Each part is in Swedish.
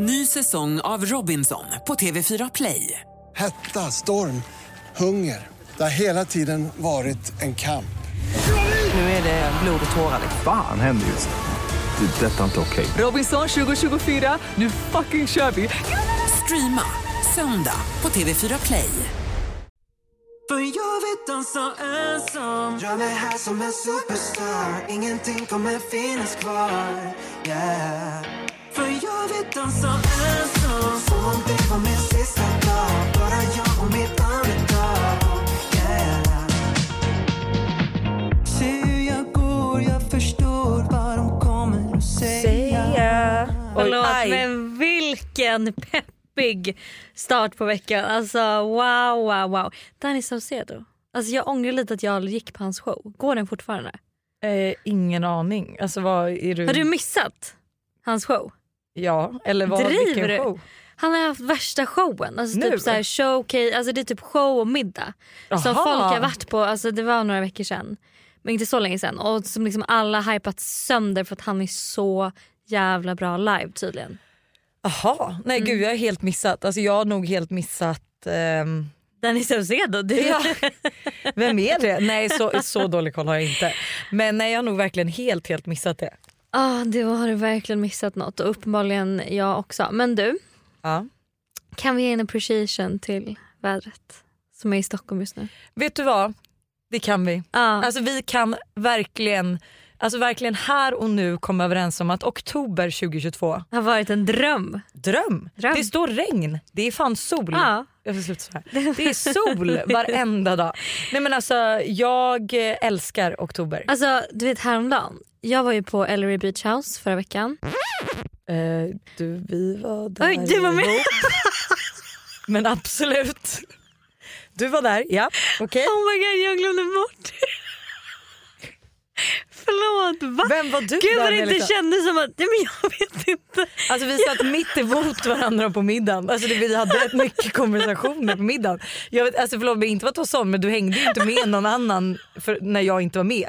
Ny säsong av Robinson på TV4 Play. Hetta, storm, hunger. Det har hela tiden varit en kamp. Nu är det blod och tårar. Fan händer just nu. Det. är Detta är inte okej. Robinson 2024, nu fucking kör vi! Streama söndag på TV4 Play. För jag vill dansa ensam Gör mig här som en superstar Ingenting kommer finnas kvar Yeah För jag vill dansa ensam Som om det var min sista dag Bara jag och mitt andetag Yeah Se hur jag går, jag förstår vad de kommer att säga Oj, Förlåt men vilken peppig start på veckan. Alltså wow wow wow. Danny Saucedo. Alltså jag ångrar lite att jag gick på hans show. Går den fortfarande? Eh, ingen aning. Alltså vad är du? Har du missat hans show? Ja, eller vad, Driver vilken du? show? Han har haft värsta showen. Alltså Nu? typ så här showcase, alltså det är typ show och middag. Som Jaha. folk har varit på, alltså det var några veckor sedan. Men inte så länge sedan. Och som liksom alla hypat sönder för att han är så jävla bra live tydligen. Jaha, nej Mm. gud jag har helt missat. Alltså jag har nog helt missat ehm, Danny Saucedo. Du. Ja. Vem är det? Nej så, så dålig koll har jag inte. Men nej jag har nog verkligen helt helt missat det. Ah, du har du verkligen missat något och uppenbarligen jag också. Men du, Ja. kan vi ge en appreciation till vädret som är i Stockholm just nu? Vet du vad? Det kan vi. Ja. Alltså vi kan verkligen, alltså verkligen här och nu komma överens om att oktober 2022, har varit en dröm. dröm. Dröm. Det står regn, det är fan sol. Ja. Jag får sluta så här. Det är sol varenda dag. Nej men alltså jag älskar oktober. Alltså du vet häromdagen, jag var ju på Ellery Beach House förra veckan. Eh, du vi var där Oj, du var med. ihop. Men absolut. Du var där, ja okej. Oh my god jag glömde bort. Förlåt va? Vem var du Gud vad det inte kändes som att, nej men jag vet inte. Alltså vi satt mitt emot varandra på middagen. Alltså vi hade rätt mycket konversationer på middagen. Jag vet, alltså förlåt mig inte för att vara sån men du hängde ju inte med någon annan för, när jag inte var med.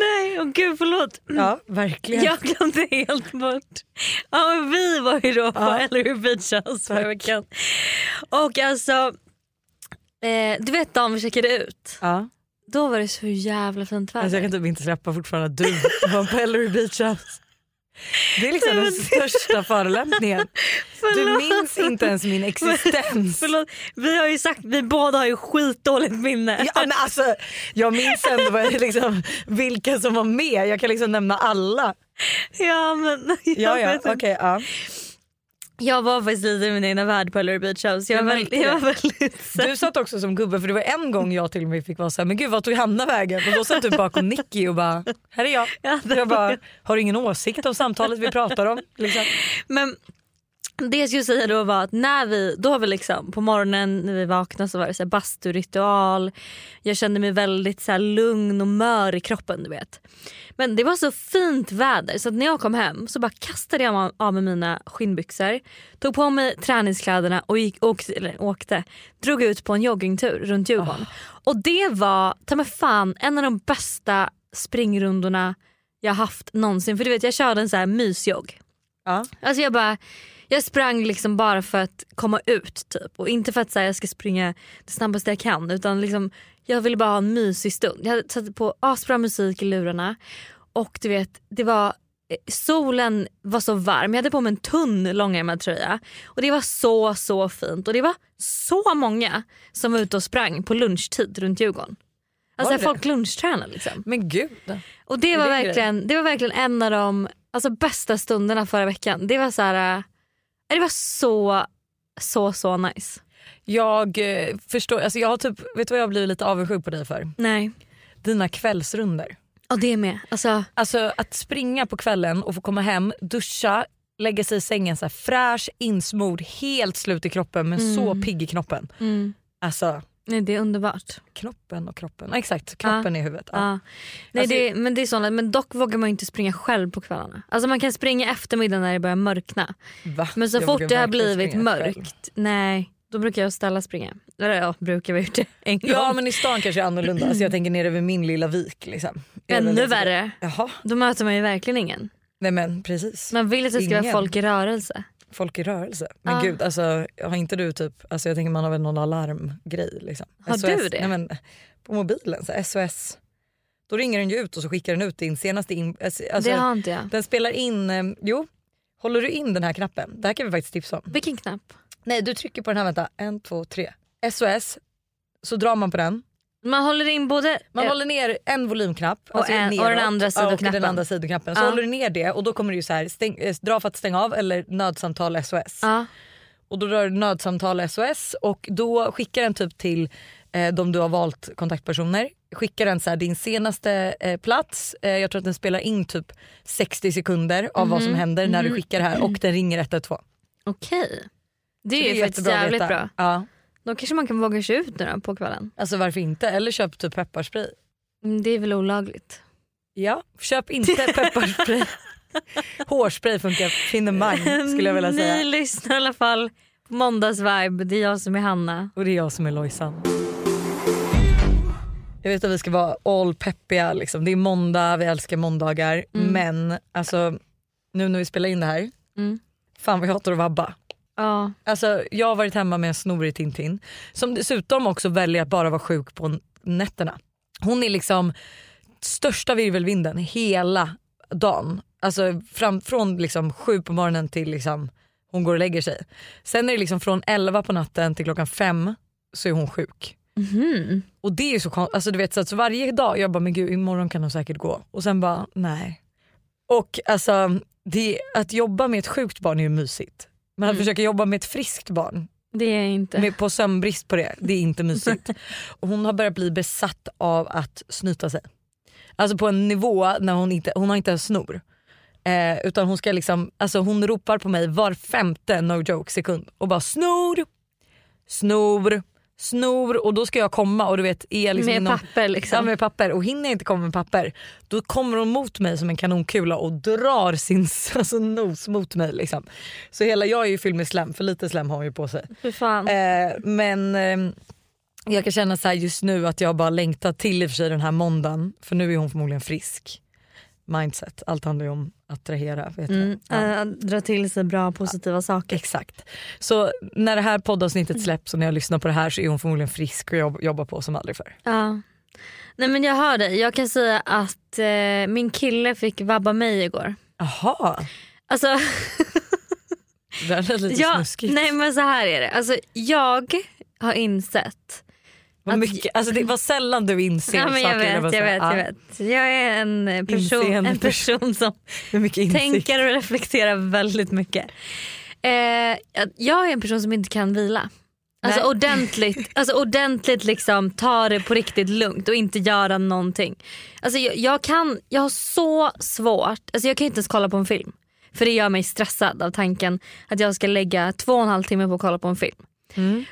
Nej och gud förlåt. Ja verkligen. Jag glömde helt bort. Ja, men vi var ju då på Ja. Ellery Beach House förra veckan. Och alltså, eh, du vet dagen vi checkade ut. Ja. Då var det så jävla fint väder. Alltså jag kan typ inte släppa fortfarande att du var på Ellery Beach House. Det är liksom den största förolämpningen. Du minns inte ens min existens. Förlåt, vi har ju sagt vi båda har ju skitdåligt minne. Ja, men alltså, jag minns ändå vad liksom, vilka som var med. Jag kan liksom nämna alla. Ja, men, jag, Ja, ja, okej, ja. Jag var faktiskt lite i min egna värld på Ellery Beach House. Jag, var, jag var väldigt Du satt också som gubbe för det var en gång jag till och med fick vara så här, men gud vad tog Hanna vägen? Och då satt du bakom Nicky och bara, här är jag. Ja, jag bara, har du ingen åsikt om samtalet vi pratar om? Liksom. Men det jag skulle säga då var att när vi, då har vi liksom på morgonen när vi vaknade så var det så här basturitual. Jag kände mig väldigt så lugn och mör i kroppen du vet. Men det var så fint väder så när jag kom hem så bara kastade jag av- mig mina skinnbyxor. Tog på mig träningskläderna och gick, åkte, eller, åkte. Drog ut på en joggingtur runt Djurgården. Och det var ta mig fan en av de bästa springrundorna jag haft någonsin. För du vet jag körde en så här mysjogg. Ja. Alltså jag bara jag sprang liksom bara för att komma ut typ och inte för att säga jag ska springa det snabbaste jag kan utan liksom jag ville bara ha en mysig stund. Jag hade satt på asbra musik i lurarna och du vet det var eh, Solen var så varm, jag hade på mig en tunn långärmad tröja och det var så så fint och det var så många som var ute och sprang på lunchtid runt Djurgården. Alltså folk lunchtränar liksom. Men gud. Och det var, det grej? verkligen, det var verkligen en av de alltså, bästa stunderna förra veckan. Det var så här, äh, det var så, så, så nice. Jag eh, förstår, alltså jag har typ, vet du vad jag blir lite avundsjuk på dig för? Nej. Dina kvällsrunder. Och det med. Alltså, Alltså att springa på kvällen och få komma hem, duscha, lägga sig i sängen så här fräsch, insmord, helt slut i kroppen men så pigg i knoppen. mm, Alltså nej, det är underbart. knoppen och kroppen. Ja, exakt, knoppen i huvudet. Ja. Ja. Nej, Alltså- det, men det är sånt, men dock vågar man inte springa själv på kvällarna. Alltså man kan springa eftermiddag när det börjar mörkna. Va? Men så Jag fort det har blivit mörkt, själv. nej då brukar jag ställa springa. Eller ja, brukar vi gjort det en gång. Ja men i stan kanske är annorlunda. Alltså jag tänker nere vid min lilla vik. Liksom. Ännu lite- värre. Jaha, Då möter man ju verkligen ingen. nej men precis. Man vill att det ska vara Ingen. folk i rörelse. folk i rörelse. Men Ja. gud, alltså, har inte du typ, alltså, jag tänker man har väl någon alarmgrej. Liksom. Har du det? Nej, men, på mobilen, så SOS. Då ringer den ju ut och så skickar den ut din senaste... In, alltså, det har inte jag. Den spelar in, eh, jo, håller du in den här knappen, det här kan vi faktiskt tipsa om. Vilken knapp? Nej du trycker på den här, vänta, en, två, tre. SOS, så drar man på den. Man håller in både... Man eh, håller ner en volymknapp Och en- och den andra och sidoknappen. den andra sidoknappen. Så Ja. håller du ner det och då kommer det ju så här, stäng, eh, dra för att stänga av eller nödsamtal SOS. Ja. Och då drar du nödsamtal SOS och då skickar den typ till eh, de du har valt kontaktpersoner. Skickar den så här, din senaste eh, plats, eh, jag tror att den spelar in typ 60 sekunder av vad som Mhm. händer när du skickar det här och den ringer 112. Okej. Det Så är ju faktiskt jävligt veta. bra. Ja. Då kanske man kan våga sig ut nu då på kvällen. Alltså varför inte? Eller köp typ pepparspray. Mm, Det är väl olagligt. Ja, köp inte pepparspray. Hårspray funkar finemang skulle jag vilja Ni säga. lyssnar i alla fall på måndagsvibe. Det är jag som är Hanna. Och det är jag som är Lojsan. Jag vet att vi ska vara all peppiga, liksom. det är måndag, vi älskar måndagar. Men alltså, nu när vi spelar in det här, Mm. fan vad jag hatar att vabba. Ja. Alltså, jag har varit hemma med en snorig Tintin som dessutom också väljer att bara vara sjuk på nätterna. Hon är liksom största virvelvinden hela dagen. Alltså fram, från liksom sju på morgonen till liksom hon går och lägger sig. Sen är det liksom från 11 på natten till klockan fem så är hon sjuk. Mhm. Och det är så konstigt, alltså du vet så, att så varje dag jag bara men gud imorgon kan hon säkert gå och sen bara nej. Och alltså det, att jobba med ett sjukt barn är ju mysigt. Men att försöka jobba med ett friskt barn Det är inte. med, på sömnbrist på det, det är inte mysigt. och hon har börjat bli besatt av att snyta sig. Alltså på en nivå när hon inte, hon har inte ens snor. Eh, utan hon ska liksom, alltså hon ropar på mig var femte no joke sekund och bara snor, snor, snor och då ska jag komma och du vet är liksom Med inom- papper liksom. Ja, med papper och hinner jag inte komma med papper då kommer hon mot mig som en kanonkula och drar sin alltså, nos mot mig. Liksom. Så hela jag är ju fylld med slem, för lite slem har hon ju på sig. Fan. Eh, men eh, jag kan känna så just nu att jag bara längtar till i och för sig den här måndagen för nu är hon förmodligen frisk. Mindset, allt handlar ju om attrahera. Vet. Mm. Ja. Äh, dra till sig bra positiva saker. Exakt. Så när det här poddavsnittet släpps och när jag lyssnar på det här så är hon förmodligen frisk och jobb, jobbar på som aldrig förr. Ja. Nej men jag hör dig. Jag kan säga att eh, min kille fick vabba mig igår. Jaha, Alltså, det där är lite jag, snuskigt. nej men så här är det. Alltså, jag har insett Vad mycket, alltså det var sällan du inser Ja, men jag saker. vet, jag vet, ja, jag vet. Jag är en person, Inseende en person som tänker och reflekterar väldigt mycket. Eh, jag är en person som inte kan vila. Alltså Nej. ordentligt, alltså ordentligt liksom ta det på riktigt lugnt och inte göra någonting. Alltså jag, jag, kan, jag har så svårt, alltså jag kan inte ens kolla på en film. För det gör mig stressad av tanken att jag ska lägga två och en halv timme på att kolla på en film.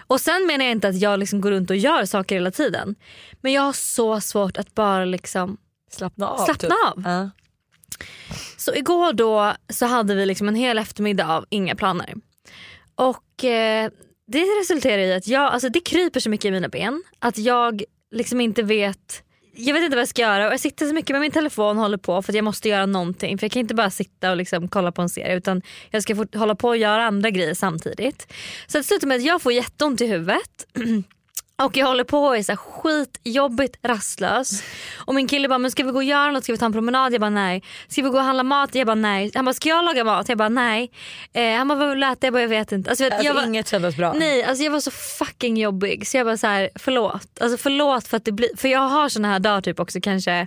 Och sen menar jag inte att jag liksom går runt och gör saker hela tiden. Men jag har så svårt att bara liksom Slappna av. slappna typ. av. Ja. Så igår då så hade vi liksom en hel eftermiddag av inga planer. Och eh, det resulterar i att jag, alltså det kryper så mycket i mina ben att jag liksom inte vet jag vet inte vad jag ska göra och jag sitter så mycket med min telefon och håller på för att jag måste göra någonting. För jag kan inte bara sitta och liksom kolla på en serie utan jag ska hålla på och göra andra grejer samtidigt. Så det slutar med att jag får jätteont i huvudet. Och jag håller på och är så här skitjobbigt rastlös. Och min kille bara, men ska vi gå och göra något? Ska vi ta en promenad? Jag bara nej. Ska vi gå och handla mat? Jag bara nej. Han bara, ska jag laga mat? Jag bara nej. Eh, han bara, vad vill du äta? Jag bara, jag vet inte. Alltså, jag, Alltså, jag bara, inget kändes bra. Nej, alltså jag var så fucking jobbig så jag bara så här, förlåt. Alltså förlåt för att det blir, för jag har såna här dagar typ också kanske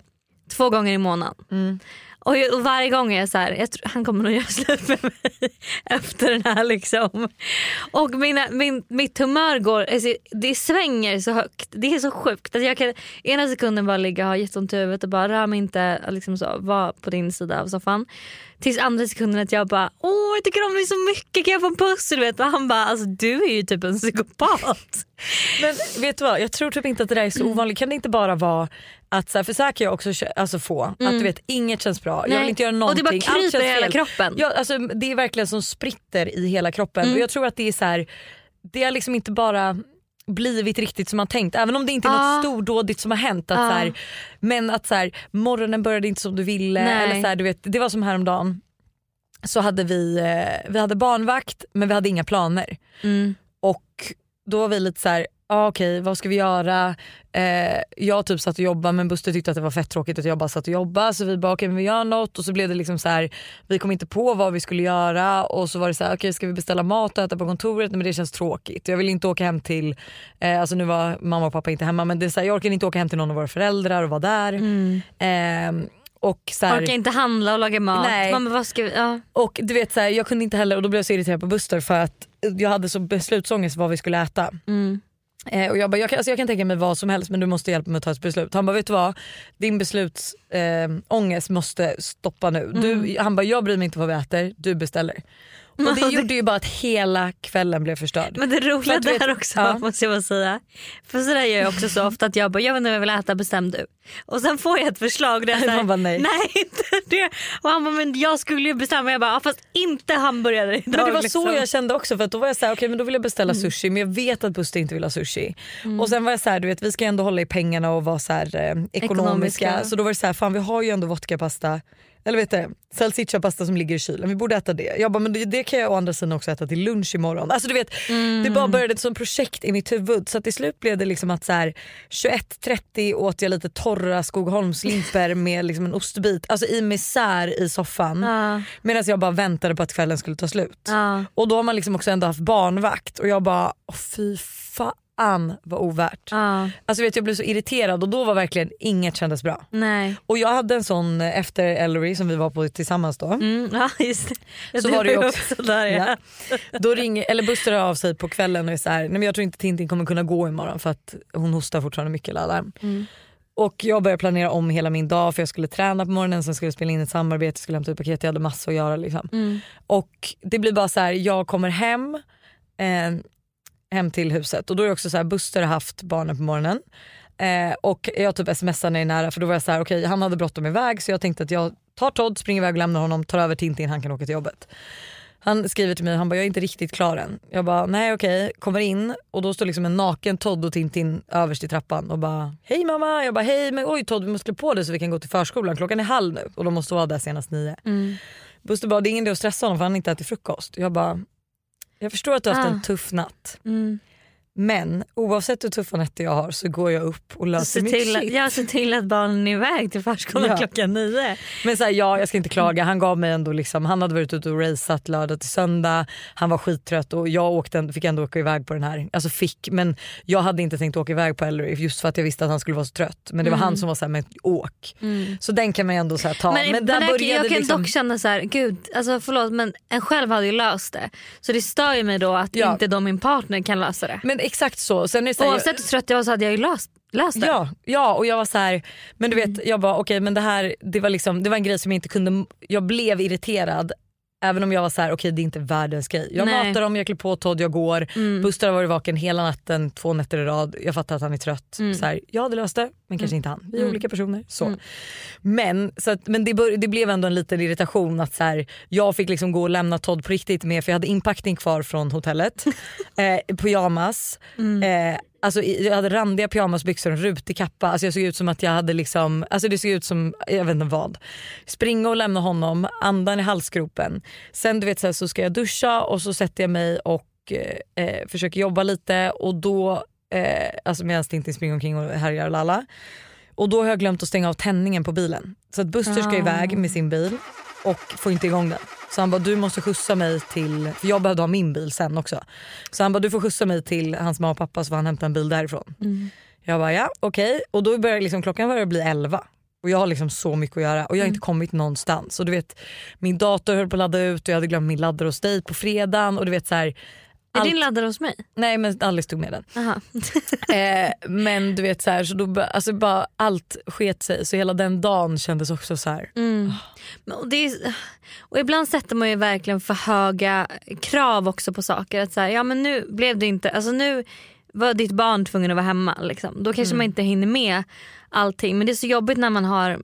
två gånger i månaden. Mm. Och, jag, och varje gång är jag så här, jag tror, han kommer nog göra slut med mig efter den här liksom. Och mina, min, mitt humör går, alltså, det svänger så högt. Det är så sjukt. Att jag kan ena sekunden bara ligga och ha jätteont i huvudet och bara rör mig inte, liksom så, var på din sida av soffan. Tills andra sekunden att jag bara åh jag tycker om dig så mycket, kan jag få en puss? Du vet? Och han bara alltså du är ju typ en psykopat. Men vet du vad, jag tror typ inte att det där är så Mm. ovanligt. Kan det inte bara vara att, så här, för så här kan jag också alltså få, att du vet inget känns bra, jag Mm. Nej. vill inte göra Och det någonting. bara allt kryper i hela kroppen. Ja, alltså, det är verkligen som spritter i hela kroppen. Mm. Och jag tror att det är så här, det har liksom inte bara blivit riktigt som man tänkt. Även om det inte är Ja. något stordådigt som har hänt. Att Ja. så här, men att så här, morgonen började inte som du ville. Nej. Eller så här, du vet, det var som häromdagen. så hade vi, eh, vi hade barnvakt men vi hade inga planer. Mm. Och då var vi lite så här, ah, okej vad ska vi göra? Eh, jag typ satt och jobbade men Buster tyckte att det var fett tråkigt att jag bara satt och jobbade så vi bara okej men vi gör något och så blev det liksom så här, vi kom inte på vad vi skulle göra och så var det så här, okej ska vi beställa mat och äta på kontoret? Nej, men det känns tråkigt. Jag vill inte åka hem till, eh, alltså nu var mamma och pappa inte hemma men det är så här, jag orkar inte åka hem till någon av våra föräldrar och vara där. Eh, och så här, Orkar inte handla och laga mat. Nej. Mamma, vad ska vi, ja. och du vet så här, jag kunde inte heller och då blev jag så irriterad på Buster för att jag hade så beslutsångest vad vi skulle äta. Mm. Eh, och jag, bara, jag, kan, alltså jag kan tänka mig vad som helst men du måste hjälpa mig att ta ett beslut. Han bara vet du vad, din beslutsångest eh, måste stoppa nu. Mm. Du, han bara jag bryr mig inte vad vi äter, du beställer. Och det gjorde ju bara att hela kvällen blev förstörd. Men det roliga du vet- där också ja. måste jag bara säga. För sådär gör jag också så ofta att jag bara, jag vet inte vad jag vill äta, bestäm du. Och sen får jag ett förslag där jag bara, nej. nej inte det. Och han bara, men jag skulle ju bestämma. Jag bara, ja, fast inte hamburgare idag. Men det var liksom. så jag kände också för att då var jag såhär, okej men då vill jag beställa sushi men jag vet att Buster inte vill ha sushi. Och sen var jag såhär, du vet vi ska ändå hålla i pengarna och vara så här, eh, ekonomiska. Ekonomiska. Så då var det såhär, fan vi har ju ändå vodkapasta eller vet du, salsiccia-pasta som ligger i kylen, vi borde äta det. Jag bara, men det, det kan jag å andra sidan också äta till lunch imorgon. Alltså du vet, Det bara började ett sånt projekt i mitt huvud så till slut blev det liksom att så här 21.30 åt jag lite torra Skogholmslimper med liksom en ostbit, alltså i misär i soffan. Ja. Medan jag bara väntade på att kvällen skulle ta slut. Ja. Och då har man liksom också ändå haft barnvakt och jag bara, åh fy fan vad ovärt. Ja. Alltså vet, jag blev så irriterad och då var verkligen inget kändes bra. Nej. Och jag hade en sån eh, efter Ellery som vi var på tillsammans då. Mm, ja just det. Så det var det ju också. där ja. Då ringer, eller Buster av sig på kvällen och är så här, nej men jag tror inte Tintin kommer kunna gå imorgon för att hon hostar fortfarande mycket lallar. Och jag började planera om hela min dag för jag skulle träna på morgonen, sen skulle jag spela in ett samarbete, skulle hämta ut paket, jag hade massor att göra. Liksom. Och det blir bara så här, jag kommer hem, eh, hem till huset och då är det också så här, Buster har haft barnen på morgonen. Eh, och jag typ smsar när jag är nära för då var jag så här, okej han hade bråttom iväg så jag tänkte att jag tar Todd, springer iväg och lämnar honom, tar över Tintin, han kan åka till jobbet. Han skriver till mig, han bara jag är inte riktigt klar än. Jag bara nej okej, kommer in och då står liksom en naken Todd och Tintin överst i trappan och bara hej mamma. Jag bara hej men oj Todd vi måste klä på dig så vi kan gå till förskolan, klockan är halv nu och de måste vara där senast nio. Buster bara det är ingen idé att stressa honom för han har inte ätit frukost. Jag bara jag förstår att du har haft Ah. en tuff natt Mm. Men oavsett hur tuffa nätter jag har så går jag upp och löser Se mitt till, shit. jag ser till att barnen är iväg till förskolan Ja. klockan nio. Men så här, ja jag ska inte klaga, han gav mig ändå liksom, han hade varit ute och raceat lördag till söndag, han var skittrött och jag åkte, fick ändå åka iväg på den här, alltså fick men jag hade inte tänkt åka iväg på Ellery just för att jag visste att han skulle vara så trött. Men det var han som var såhär, men åk. Så den kan man ju ändå så här ta. Men, men, där, började jag kan liksom, dock känna så här, gud alltså förlåt men en själv hade ju löst det. Så det stör ju mig då att Ja. inte då min partner kan lösa det. men exakt så. Sen är så här, Oavsett hur trött jag var så hade jag ju löst, löst det. Ja, ja och jag var så här, men du vet jag bara okej men det här det var, liksom, det var en grej som jag inte kunde, jag blev irriterad Även om jag var så här, okej det är inte världens grej. Jag Nej. matar dem, jag klär på Todd, jag går. Mm. Buster har varit vaken hela natten, två nätter i rad. Jag fattar att han är trött. Mm. Så här, löst det, men kanske inte han. Vi är olika personer. Så. Men, så att, men det, bör, det blev ändå en liten irritation att så här, jag fick liksom gå och lämna Todd på riktigt med för jag hade inpackning kvar från hotellet. eh, pyjamas. Eh, alltså, jag hade randiga pyjamasbyxor och en rutig kappa. Alltså, jag såg ut som att jag hade liksom, alltså, det såg ut som jag vet inte vad. Springa och lämna honom, andan i halsgropen. Sen du vet så, här, så ska jag duscha och så sätter jag mig och eh, eh, försöker jobba lite och då, eh, alltså medan Tintin springer omkring och härjar och lalla. Och då har jag glömt att stänga av tändningen på bilen. Så att Buster ska iväg med sin bil och får inte igång den. Så han bara du måste skjutsa mig till, för jag behövde ha min bil sen också. Så han bara du får skjutsa mig till hans mamma och pappa så får han hämta en bil därifrån. Jag bara ja okej och då börjar liksom, klockan börjar bli 11 och jag har liksom så mycket att göra och jag har inte kommit någonstans. Och du vet min dator höll på att ladda ut och jag hade glömt min laddare hos dig på fredagen och du vet så här. Är allt- din laddare hos mig? Nej men Alice tog med den. Eh, men du vet så här, så då, alltså bara allt sket sig så hela den dagen kändes också så här. Mm. Men, och, är, och ibland sätter man ju verkligen för höga krav också på saker. Att så här, ja men nu blev det inte, alltså nu var ditt barn tvungen att vara hemma. Liksom. Då kanske man inte hinner med allting. Men det är så jobbigt när man har,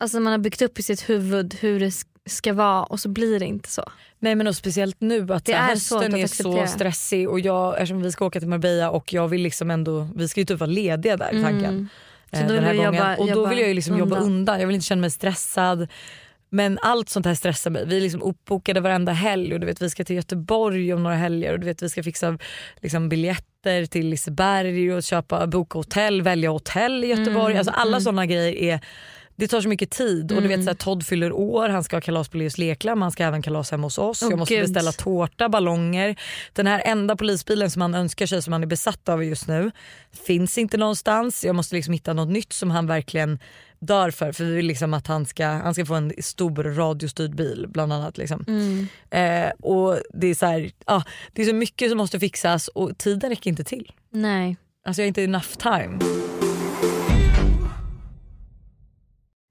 alltså man har byggt upp i sitt huvud hur det ska vara och så blir det inte så. Nej men och speciellt nu att Det så är hösten att är så stressig och jag, eftersom vi ska åka till Marbella och jag vill liksom ändå, vi ska ju typ vara lediga där i tanken. Mm. Så eh, den här gången. jobba- och då jobba vill jag ju liksom jobba undan. undan, jag vill inte känna mig stressad. Men allt sånt här stressar mig. Vi är liksom uppbokade varenda helg och du vet vi ska till Göteborg om några helger och du vet vi ska fixa liksom, biljetter till Liseberg och köpa, boka hotell, välja hotell i Göteborg. Mm, alltså alla såna grejer är det tar så mycket tid och du Mm. vet så här, Todd fyller år, han ska ha kalas på Leos Lekland, man ska även kalas hemma hos oss. Åh, jag måste Gud. beställa tårta, ballonger. Den här enda polisbilen som han önskar sig som han är besatt av just nu finns inte någonstans. Jag måste liksom hitta något nytt som han verkligen dör för. För vi vill liksom att han ska, han ska få en stor radiostyrd bil bland annat. Liksom. Mm. Eh, och det är, så här, ah, det är så mycket som måste fixas och tiden räcker inte till. Nej. Alltså jag har inte enough time.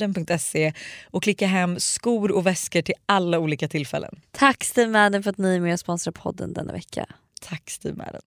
steamadden.se och klicka hem skor och väskor till alla olika tillfällen. Tack Steve Madden för att ni är med och sponsrar podden denna vecka. Tack Steve Madden.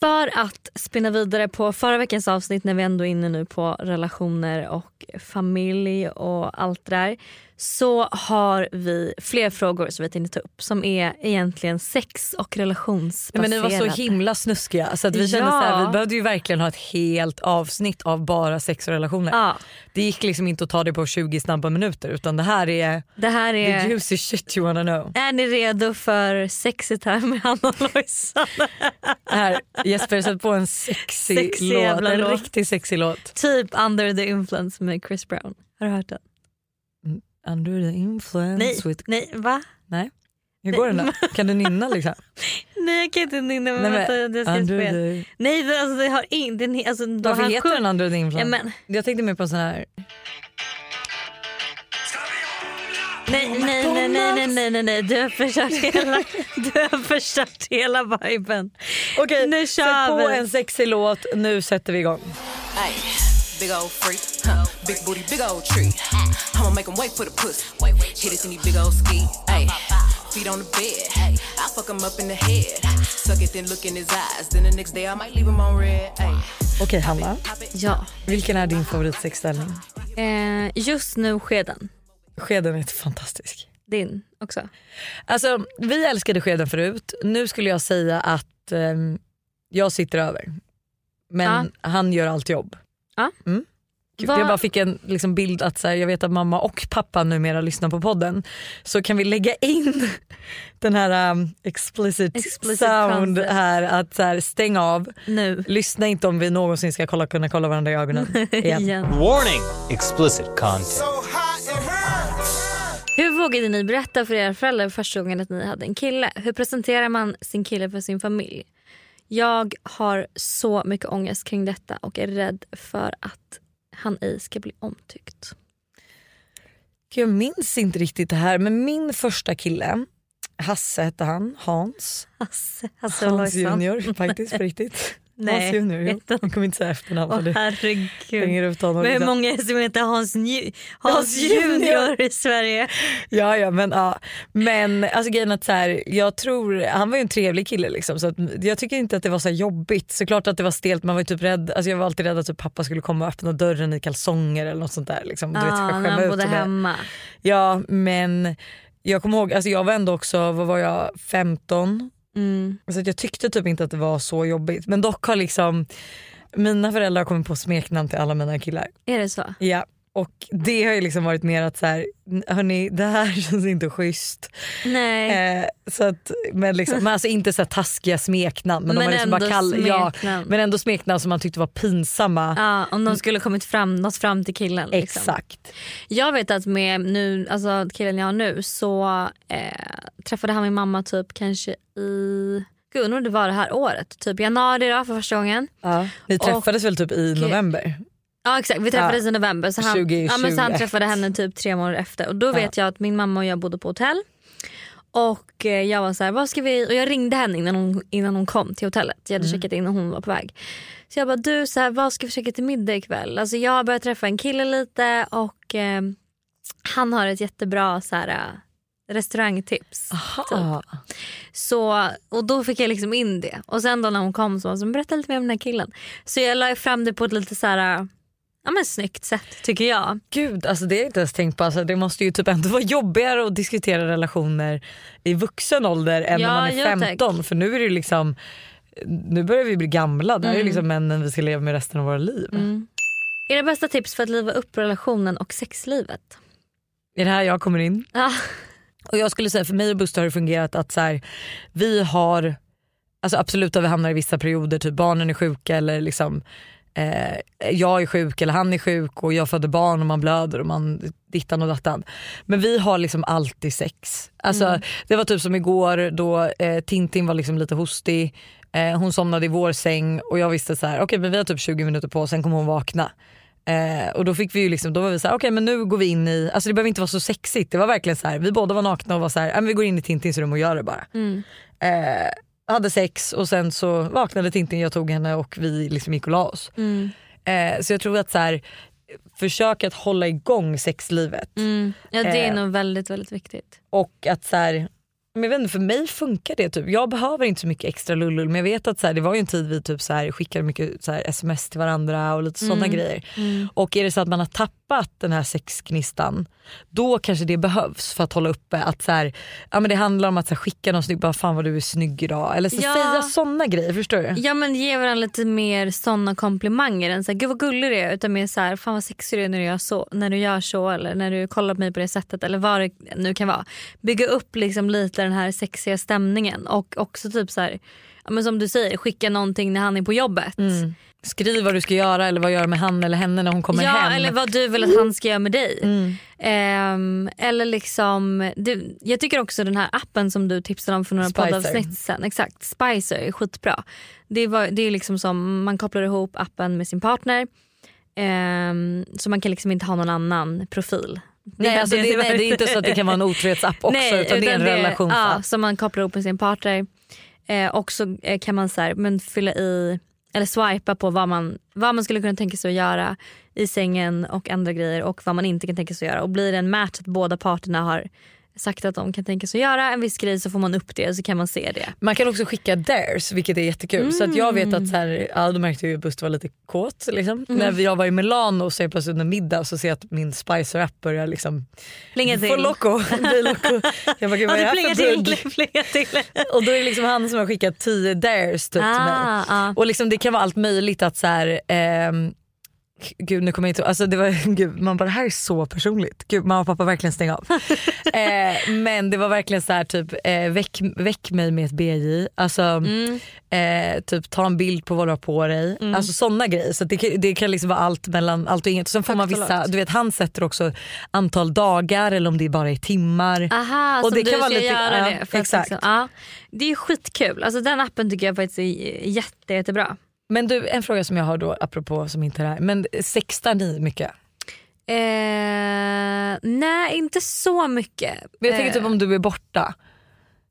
För att spinna vidare på förra veckans avsnitt när vi ändå är inne nu på relationer och familj och allt det där. Så har vi fler frågor som vi tänkte ta upp som är egentligen sex och Nej, relationsbaserade. men ni var så himla snuskiga så att vi kände Ja. så här, vi behövde ju verkligen ha ett helt avsnitt av bara sex och relationer. Ja, Det gick liksom inte att ta det på 20 snabba minuter utan det här är det här the är... juicy shit you wanna know. Är ni redo för sexy time med Hanna och Lojsan? Här, Jesper sätt på en sexy, Sexy låt, en låt. riktigt sexy låt. typ Under the influence med Chris Brown. Har du hört den? Under the influence nej, with... Nej, va? Nej. Hur går den då? Kan du nynna liksom? nej jag kan inte nynna men, vänta det ska under the... Nej det, alltså, det har in, alltså, Varför heter den Under the influence? Ja. Jag tänkte mer på en sån här... Nej, nej, nej, nej, nej, nej, nej, nej, du har förstört hela, du har förstört hela viben. Okej, nu kör sätt på en sexig låt, nu sätter vi igång. Nej big old freak, huh? big booty, big old tree. I'ma make 'em wait for the pussy. Hit it in these big old ski. Ay, feet on the bed. I fuck 'em up in the head. Suck it, then look in his eyes. Then the next day I might leave him on red. Ay. Okej Hanna, Ja. vilken är din favoritsexställning? Eh, just nu skeden. Skeden är fantastisk. Din också. Alltså vi älskade skeden förut. Nu skulle jag säga att ehm, jag sitter över. Men han gör allt jobb. Ja. Mm. Gud, Jag bara fick en liksom, bild att så här, jag vet att mamma och pappa numera lyssnar på podden. Så kan vi lägga in den här um, explicit, Explicit sound content. här att så här, stäng av. Nu. Lyssna inte om vi någonsin ska kolla, kunna kolla varandra i ögonen igen. Igen. Warning! Explicit content. Hur vågade ni berätta för era föräldrar första gången att ni hade en kille? Hur presenterar man sin kille för sin familj? Jag har så mycket ångest kring detta och är rädd för att han ej ska bli omtyckt. Jag minns inte riktigt det här men min första kille, Hasse hette han, Hans. Hasse, Hasse Hans Lojsan. junior faktiskt på riktigt. Nej, Hans junior, jo. jag kommer inte säga efternamn Åh herregud. hänger ut honom. Men hur många är det som heter Hans, Hans Hans junior. i Sverige? Ja ja men ja. Men alltså grejen att så här, jag tror, han var ju en trevlig kille liksom så att jag tycker inte att det var så jobbigt. Såklart att det var stelt, man var ju typ rädd, alltså jag var alltid rädd att typ pappa skulle komma och öppna dörren i kalsonger eller något sånt där. Liksom. Du vet, Ja, när han bodde hemma. Ja men jag kommer ihåg, alltså jag var ändå också, vad var jag, 15? Mm. Så att jag tyckte typ inte att det var så jobbigt. Men dock har liksom mina föräldrar kommit på smeknamn till alla mina killar. Är det så? Ja. Och det har ju liksom varit mer att så här, hörni det här känns inte schysst. Nej. Eh, så att, men, liksom, men alltså inte så taskiga smeknamn men, de Men har liksom bara kall, ja, smeknamn. men ändå smeknamn som man tyckte var pinsamma. Ja, om de skulle kommit fram, nått fram till killen. Liksom. Exakt. Jag vet att med nu, alltså killen jag har nu så eh, träffade han min mamma typ kanske i, gud undrar det var det här året, typ januari då för första gången. Ja. Ni träffades väl typ i november? Ja exakt, vi träffades Ja. i november så han, 20, ja, men så han 21. träffade henne typ tre månader efter och då vet jag att min mamma och jag bodde på hotell. Och eh, jag var så här, vad ska vi, och jag ringde henne innan hon, innan hon kom till hotellet. Jag hade Mm. checkat in och hon var på väg. Så jag bara, du så här, vad ska vi käka till middag ikväll? Alltså jag har börjat träffa en kille lite och eh, han har ett jättebra så här, eh, restaurangtips. Aha. Så, och då fick jag liksom in det. Och sen då när hon kom så var hon så berätta lite mer om den här killen. Så jag la fram det på ett lite så här, ja men snyggt sätt tycker jag. Gud, alltså det har jag inte ens tänkt på. Alltså, det måste ju typ ändå vara jobbigare att diskutera relationer i vuxen ålder än Ja, när man är jo, tack. 15. För nu är det liksom, nu börjar vi bli gamla. Det här är ju Mm. liksom männen vi ska leva med resten av våra liv. Era bästa tips för att liva upp relationen och sexlivet? Är det här jag kommer in? Ja. Och jag skulle säga för mig och Buster har det fungerat att så här, vi har, alltså absolut att vi hamnar i vissa perioder, typ barnen är sjuka eller liksom eh, jag är sjuk eller han är sjuk och jag föder barn och man blöder och man dittan och dattan. Men vi har liksom alltid sex. Alltså, Mm. Det var typ som igår då eh, Tintin var liksom lite hostig, eh, hon somnade i vår säng och jag visste så här, okej men vi har typ 20 minuter på oss, sen kommer hon vakna. Eh, och då fick vi ju liksom, då var vi så här, okej men nu går vi in i, alltså det behöver inte vara så sexigt. Det var verkligen så här, vi båda var nakna och var så här, "Ja, men vi går in i Tintins rum och gör det bara. Mm. Eh, hade sex och sen så vaknade Tintin, jag tog henne och vi liksom gick och la oss. Mm. Eh, så jag tror att så här, försök att hålla igång sexlivet. Mm. Ja det är Eh, nog väldigt väldigt viktigt. Och att så här, men jag vet inte, för mig funkar det. Typ. Jag behöver inte så mycket extra lullull men jag vet att så här, det var ju en tid vi typ så här, skickade mycket så här, sms till varandra och lite sådana Mm. grejer. Mm. Och är det så att man har tappat den här sexgnistan då kanske det behövs för att hålla uppe att så här, ja, men det handlar om att så här, skicka någon snygg, bara fan vad du är snygg idag. Eller så Ja. säga sådana grejer, förstår du? Ja men ge varandra lite mer såna komplimanger än så här, gud vad gullig du är utan mer så här, fan vad sexig du är när du gör så, när du gör så eller när du kollar på mig på det sättet eller vad det nu kan vara. Bygga upp liksom lite den här sexiga stämningen och också typ så här, ja, men som du säger skicka någonting när han är på jobbet. Mm. Skriv vad du ska göra eller vad gör med han eller henne när hon kommer ja, hem. eller vad du vill att han ska göra med dig. Mm. Ehm, eller liksom, du, jag tycker också den här appen som du tipsade om för några Spicer. poddavsnitt sen. Exakt, Spicer är skitbra. Det, var, det är liksom som man kopplar ihop appen med sin partner. ehm, så man kan liksom inte ha någon annan profil. Nej, alltså det, nej, det är inte så att det kan vara en otrohetsapp också Nej, utan det är en utan relationsapp. Ja, som man kopplar ihop med sin partner. Eh, och så eh, kan man så här, men fylla i eller swipa på vad man, vad man skulle kunna tänka sig att göra i sängen och andra grejer och vad man inte kan tänka sig att göra. Och blir det en match att båda parterna har sagt att de kan tänka sig att göra en viss grej så får man upp det och så kan man se det. Man kan också skicka dares vilket är jättekul. Så att jag vet Mm. att så här, ja, då märkte jag att Buster var lite kåt. Liksom. Mm. När jag var i Milano så är plötsligt under middag så ser jag att min Spicer app börjar liksom Plinga till. få loco. bli loco. Jag bara gud vad Ja, är det här för till. Och då är det liksom han som har skickat 10 dares typ, till mig. Ah, ah. Och liksom, det kan vara allt möjligt att så här, ehm, Gud nu kommer jag inte alltså det var, gud, Man bara det här är så personligt. Gud mamma och pappa verkligen stäng av. eh, men det var verkligen så här typ eh, väck, väck mig med ett BJ. Alltså, Mm. eh, typ ta en bild på vad du har på dig. Alltså sådana grejer. Så det, kan- det kan liksom vara allt mellan allt och inget. Och sen får man vissa, du vet han sätter också antal dagar eller om det bara är timmar. Aha, Och som det du kan vara lite- göra ja, det. Exakt. Liksom, ja, det är skitkul. Alltså, den appen tycker jag faktiskt är jätte, jättebra. Men du en fråga som jag har då apropå som inte är här. Men sextar ni mycket? Eh, nej inte så mycket. Men jag tänker typ Eh, om du är borta.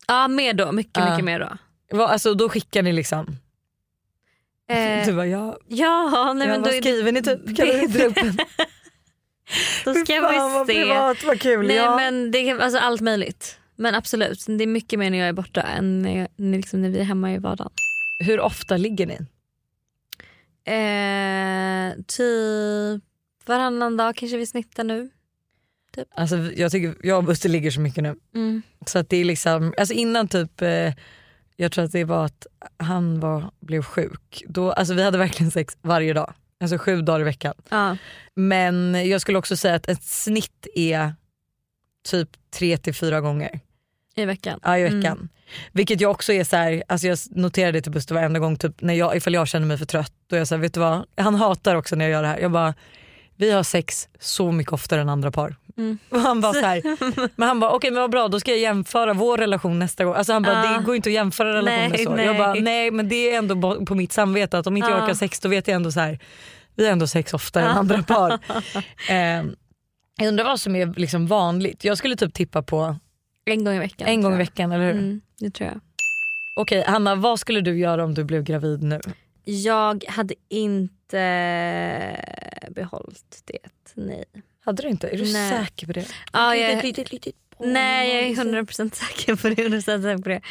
Ja mer då, mycket Ja. mycket mer då. Vad- Alltså, då skickar ni liksom? Eh, Du bara ja, ja, nej, ja men vad då, skriver ni typ? Kan du dra upp en? då ska Fan, vad se. privat, vad kul. Nej, ja. men det alltså allt möjligt. Men absolut, det är mycket mer när jag är borta än när, jag, liksom när vi är hemma i vardagen. Hur ofta ligger ni? Eh, typ varannan dag kanske vi snittar nu. Alltså, jag, tycker, jag och Buster ligger så mycket nu. Mm. Så att det är liksom, alltså innan typ, eh, jag tror att det var att han var, blev sjuk. Då, alltså vi hade verkligen sex varje dag. Alltså sju dagar i veckan. Ja. Men jag skulle också säga att ett snitt är typ tre till fyra gånger I veckan. ja, i Mm. veckan. Vilket jag också är så här, alltså jag noterar det till Buster varenda gång typ, när jag, ifall jag känner mig för trött. Då är jag så här, vet du vad? Han hatar också när jag gör det här. Jag bara, vi har sex så mycket oftare än andra par. Mm. Och han bara så här, men han bara okej men vad bra då ska jag jämföra vår relation nästa gång. Alltså han bara Ja. det går inte att jämföra relationer Nej, så. nej. Jag bara nej men det är ändå på mitt samvete att om inte jag Ja. orkar sex då vet jag ändå så här, vi har ändå sex oftare än andra par. Eh, jag undrar vad som är liksom vanligt. Jag skulle typ tippa på En gång i veckan. en gång i veckan eller hur? Mm, det tror jag. Okej Hanna vad skulle du göra om du blev gravid nu? Jag hade inte behållit det. Nej. Hade du inte? Är du Nej. säker på det? Ja, jag, litet, litet nej jag är 100% säker på det. 100% säker på det.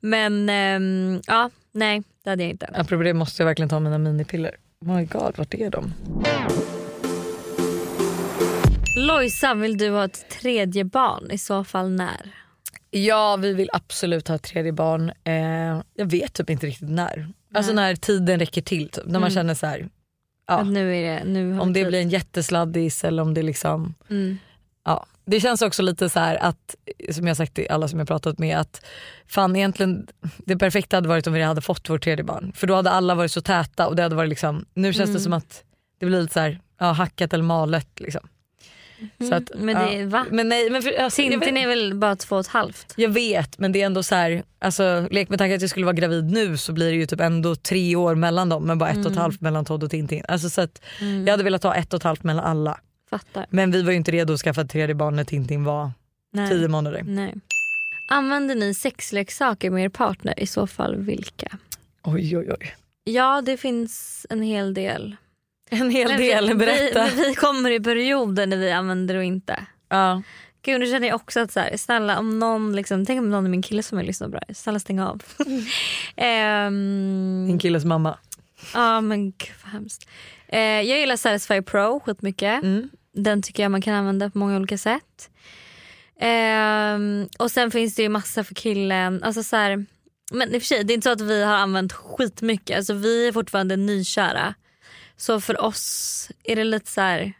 Men ehm, ja, nej det hade jag inte. Apropå det måste jag verkligen ta mina minipiller. Oh my god, vart är de? Lojsan, vill du ha ett tredje barn? I så fall när? Ja vi vill absolut ha ett tredje barn. Eh, jag vet typ inte riktigt när. Alltså när tiden räcker till. Typ. När man Mm. känner så här. Ja, nu är det, nu om det tid. blir en jättesladdis eller om det liksom Mm. Ja, det känns också lite så här att, som jag sagt till alla som jag pratat med, att fan egentligen det perfekta hade varit om vi hade fått vårt tredje barn. För då hade alla varit så täta och det hade varit liksom, nu känns det Mm. som att det blir lite så här, ja, hackat eller malet. Liksom. Så att, Mm. Men det, ja. va? Men nej, men för, alltså, Tintin är väl bara två och ett halvt? jag vet men det är ändå så här, alltså, lek med tanke att jag skulle vara gravid nu så blir det ju typ ändå tre år mellan dem men bara ett och ett Mm. halvt mellan Todd och Tintin. Alltså, så att, Mm. Jag hade velat ha ett och ett halvt mellan alla. Fattar. Men vi var ju inte redo att skaffa ett tredje barn när Tintin var Nej. tio månader. Nej. Använder ni sexleksaker med er partner? I så fall vilka? Oj oj oj. Ja det finns en hel del. En hel del, berätta. Vi, vi kommer i perioder när vi använder och inte. Ja. Gud, nu känner jag också att så här, snälla om någon, liksom, tänk om någon är min kille som är lyssnar bra. Snälla stäng av. Ehm, Din killes mamma. Ja men gud vad hemskt. Eh, jag gillar Satisfy Pro skitmycket. Mm. Den tycker jag man kan använda på många olika sätt. Ehm, och sen finns det ju massa för killen. Alltså så här, men i och för sig, det är inte så att vi har använt skitmycket. Alltså vi är fortfarande nykära. Så för oss är det lite så här.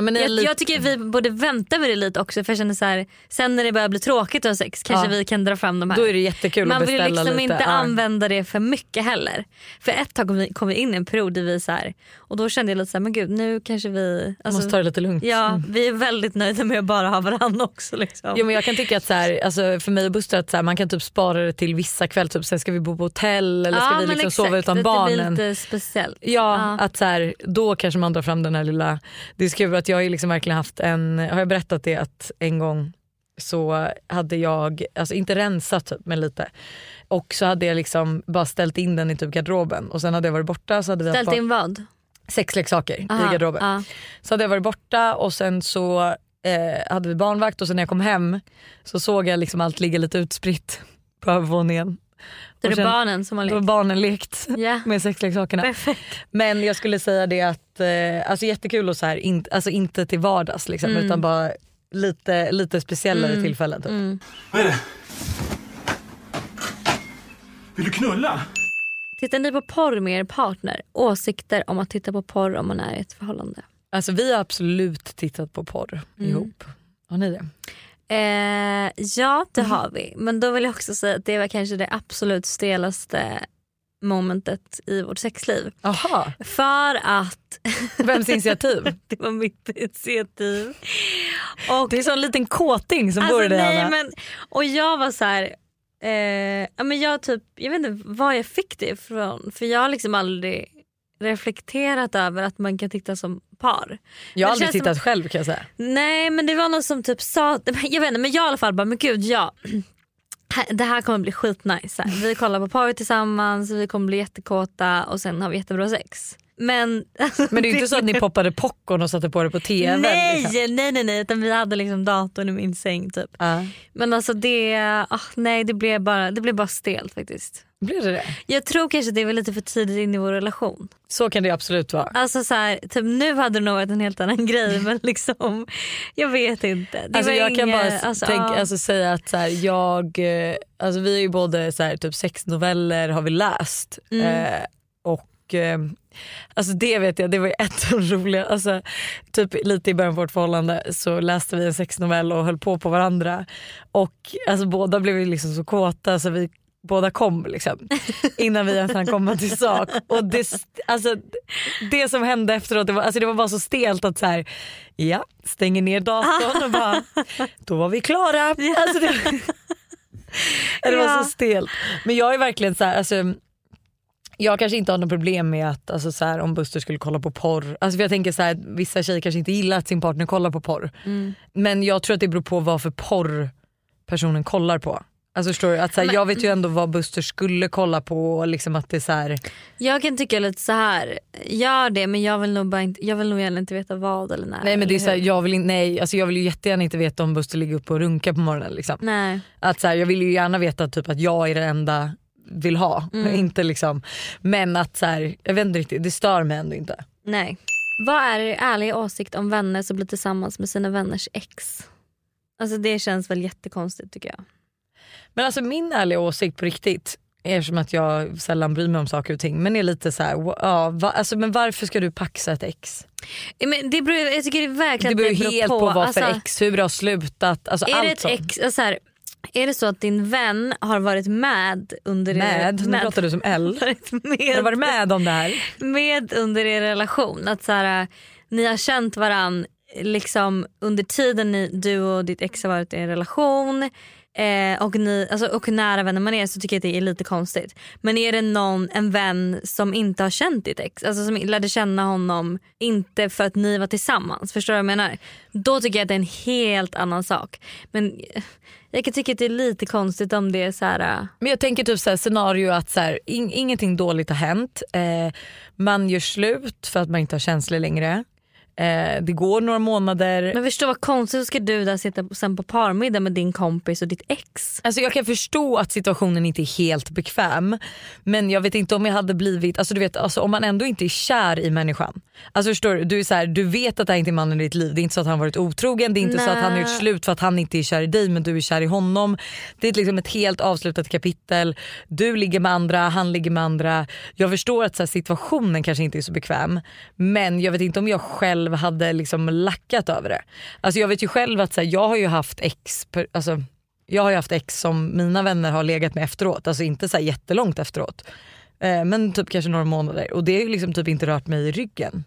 Ja, men jag, lite- jag tycker vi borde vänta med det lite också för jag känner så här, sen när det börjar bli tråkigt att ha sex kanske Ja. vi kan dra fram de här. Då är det jättekul Man att vill beställa liksom lite. inte Ja. använda det för mycket heller. För ett tag kom vi, kom vi in i en period där vi så här, och då kände jag lite så här, men gud nu kanske vi... alltså, Måste ta det lite lugnt. Ja, Mm. vi är väldigt nöjda med att bara ha varandra också. Liksom. Jo, men jag kan tycka att så här, alltså för mig och Buster att så här, man kan typ spara det till vissa kvällar, typ sen ska vi bo på hotell eller ska vi liksom sova exakt, utan att barnen. Det blir lite speciellt. Ja, att så då kanske man drar fram den här lilla... Det är så kul att jag har ju liksom verkligen haft en, har jag berättat det att en gång så hade jag, alltså inte rensat typ men lite. Och så hade jag liksom bara ställt in den i typ garderoben och sen hade jag varit borta så hade vi Ställt in vad? sexleksaker Aha, i garderoben. ja. Så hade jag varit borta och sen så eh, hade vi barnvakt och sen när jag kom hem så såg jag liksom allt ligga lite utspritt på övervåningen. Det är sen- barnen som har Då har lekt. barnen lekt Ja. med sexleksakerna. Perfekt. Men jag skulle säga det att, eh, alltså jättekul och så här, in, alltså inte till vardags liksom, Mm. utan bara lite, lite speciellare Mm. tillfällen. Typ. Vad är det? Vill du knulla? Tittar ni på porr med er partner? Åsikter om att titta på porr om man är i ett förhållande? Alltså vi har absolut tittat på porr Mm. ihop. Har ni det? Eh, ja det har vi. Men då vill jag också säga att det var kanske det absolut stelaste momentet i vårt sexliv. Aha. För att... Vems initiativ? det var mitt initiativ. Och, Det är som en liten kåting som Alltså, nej, Anna. men, Och jag var så här... Eh, men jag, typ, jag vet inte var jag fick det ifrån. För jag har liksom aldrig reflekterat över att man kan titta som par. Jag har aldrig tittat som- själv kan jag säga. Nej men det var någon som typ sa, jag vet inte men jag i alla fall bara men gud ja. Det här kommer bli skitnice. Vi kollar på porr tillsammans, vi kommer bli jättekåta och sen har vi jättebra sex. Men, alltså, Men det är ju inte så att ni poppade popcorn och satte på det på tv. Nej, liksom. nej nej nej utan vi hade liksom datorn i min säng typ. Ja. Men alltså det, ah, nej det blev bara, det blev bara stelt faktiskt. Blev det det? Jag tror kanske det var lite för tidigt in i vår relation. Så kan det absolut vara. Alltså så här, typ, nu hade det nog varit en helt annan grej men liksom jag vet inte. Det Alltså jag kan inget- bara alltså, tänk, ja. alltså säga att så här, jag, eh, alltså vi är ju både så här, typ sex noveller har vi läst Mm. eh, och eh, alltså det vet jag, det var ett av de roliga, alltså, typ lite i början på vårt förhållande så läste vi en sexnovell och höll på på varandra och alltså båda blev liksom så kåta så vi båda kom liksom innan vi ens hann komma till sak. Och det, alltså, det som hände efteråt det var, alltså, det var bara så stelt att så här, ja stänger ner datorn och bara då var vi klara. Alltså, det, det var så stelt. Men jag är verkligen så här, alltså, jag kanske inte har något problem med att alltså, så här, om Buster skulle kolla på porr. Alltså, för jag tänker så här, vissa tjejer kanske inte gillar att sin partner kollar på porr. Mm. Men jag tror att det beror på vad för porr personen kollar på. Alltså förstår du? Att, så här, Men- jag vet ju ändå vad Buster skulle kolla på och liksom att det är så här, Jag kan tycka lite så här. gör det men jag vill nog, bara inte, jag vill nog inte veta vad eller när. Nej men det är så här, jag vill, in, nej, alltså jag vill ju jättegärna inte veta om Buster ligger uppe och runkar på morgonen. Liksom. Nej. Att så här, jag vill ju gärna veta typ att jag är det enda vill ha. Mm. inte liksom, men att så här, jag vet inte riktigt, det stör mig ändå inte. Nej. Vad är er ärliga åsikt om vänner som blir tillsammans med sina vänners ex? Alltså det känns väl jättekonstigt tycker jag. Men alltså min ärliga åsikt på riktigt, eftersom att jag sällan bryr mig om saker och ting, men är lite så här, ja, va, alltså, men varför ska du paxa ett ex? Men det beror, jag tycker det verkligen Det att beror helt på, vad för alltså, ex, hur det har slutat, alltså Är det allt ett sånt. ex, alltså så här, är det så att din vän har varit med under Med? Nu pratar du som L. varit Har du med, varit med om det här? med under er relation? Att så här, ni har känt varann liksom under tiden ni, du och ditt ex har varit i en relation eh, och, ni, alltså, och hur nära vänner man är så tycker jag att det är lite konstigt. Men är det någon, en vän som inte har känt ditt ex, alltså som lärde känna honom inte för att ni var tillsammans, förstår du vad jag menar? Då tycker jag att det är en helt annan sak. Men eh, jag kan tycka att det är lite konstigt om det är så här. Eh. Men jag tänker typ så här, scenario att så här, in, ingenting dåligt har hänt. Eh, man gör slut för att man inte har känslor längre. Eh, det går några månader. Men förstå vad konstigt, så ska du där sitta sen på parmiddag med din kompis och ditt ex. Alltså jag kan förstå att situationen inte är helt bekväm men jag vet inte om jag hade blivit, alltså du vet alltså om man ändå inte är kär i människan. Alltså förstår du, du, är så här, du vet att det här inte är mannen i ditt liv. Det är inte så att han varit otrogen, det är inte så att han har gjort slut för att han inte är kär i dig men du är kär i honom. Det är liksom ett helt avslutat kapitel. Du ligger med andra, han ligger med andra. Jag förstår att så här, situationen kanske inte är så bekväm men jag vet inte om jag själv hade liksom lackat över det. Alltså jag vet ju själv att så här, jag har ju haft ex, alltså jag har ju haft ex som mina vänner har legat med efteråt, alltså inte så här jättelångt efteråt. Eh, men typ kanske några månader och det har ju liksom typ inte rört mig i ryggen.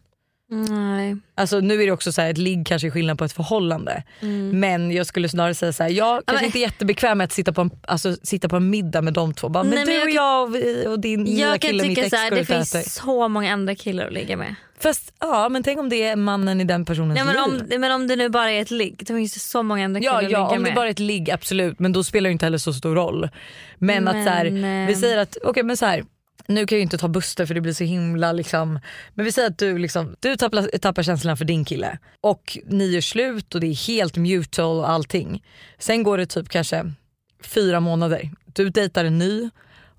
Nej. Alltså nu är det också så här, ett ligg kanske är skillnad på ett förhållande. Mm. Men jag skulle snarare säga så här, jag kanske men- inte är jättebekväm med att sitta på, en, alltså, sitta på en middag med de två. Bara, men Nej, du men jag och jag och, och din nya Jag kan kille, mitt ex så här, det finns äter. så många andra killar att ligga med. Fast ja men tänk om det är mannen i den personens Ja, men, liv. om, men om det nu bara är ett ligg, då finns det så många andra killar Ja, att ja ligga om med. det bara är ett ligg absolut men då spelar det inte heller så stor roll. Men, att så här, Men, vi eh, säger att, okej men så här, nu kan jag ju inte ta Buster för det blir så himla liksom, men vi säger att du, liksom, du tappar, tappar känslorna för din kille och ni gör slut och det är helt mutual och allting. Sen går det typ kanske fyra månader, du dejtar en ny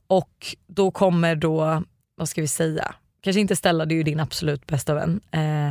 och då kommer då, vad ska vi säga, kanske inte Stella det är ju din absolut bästa vän. Eh,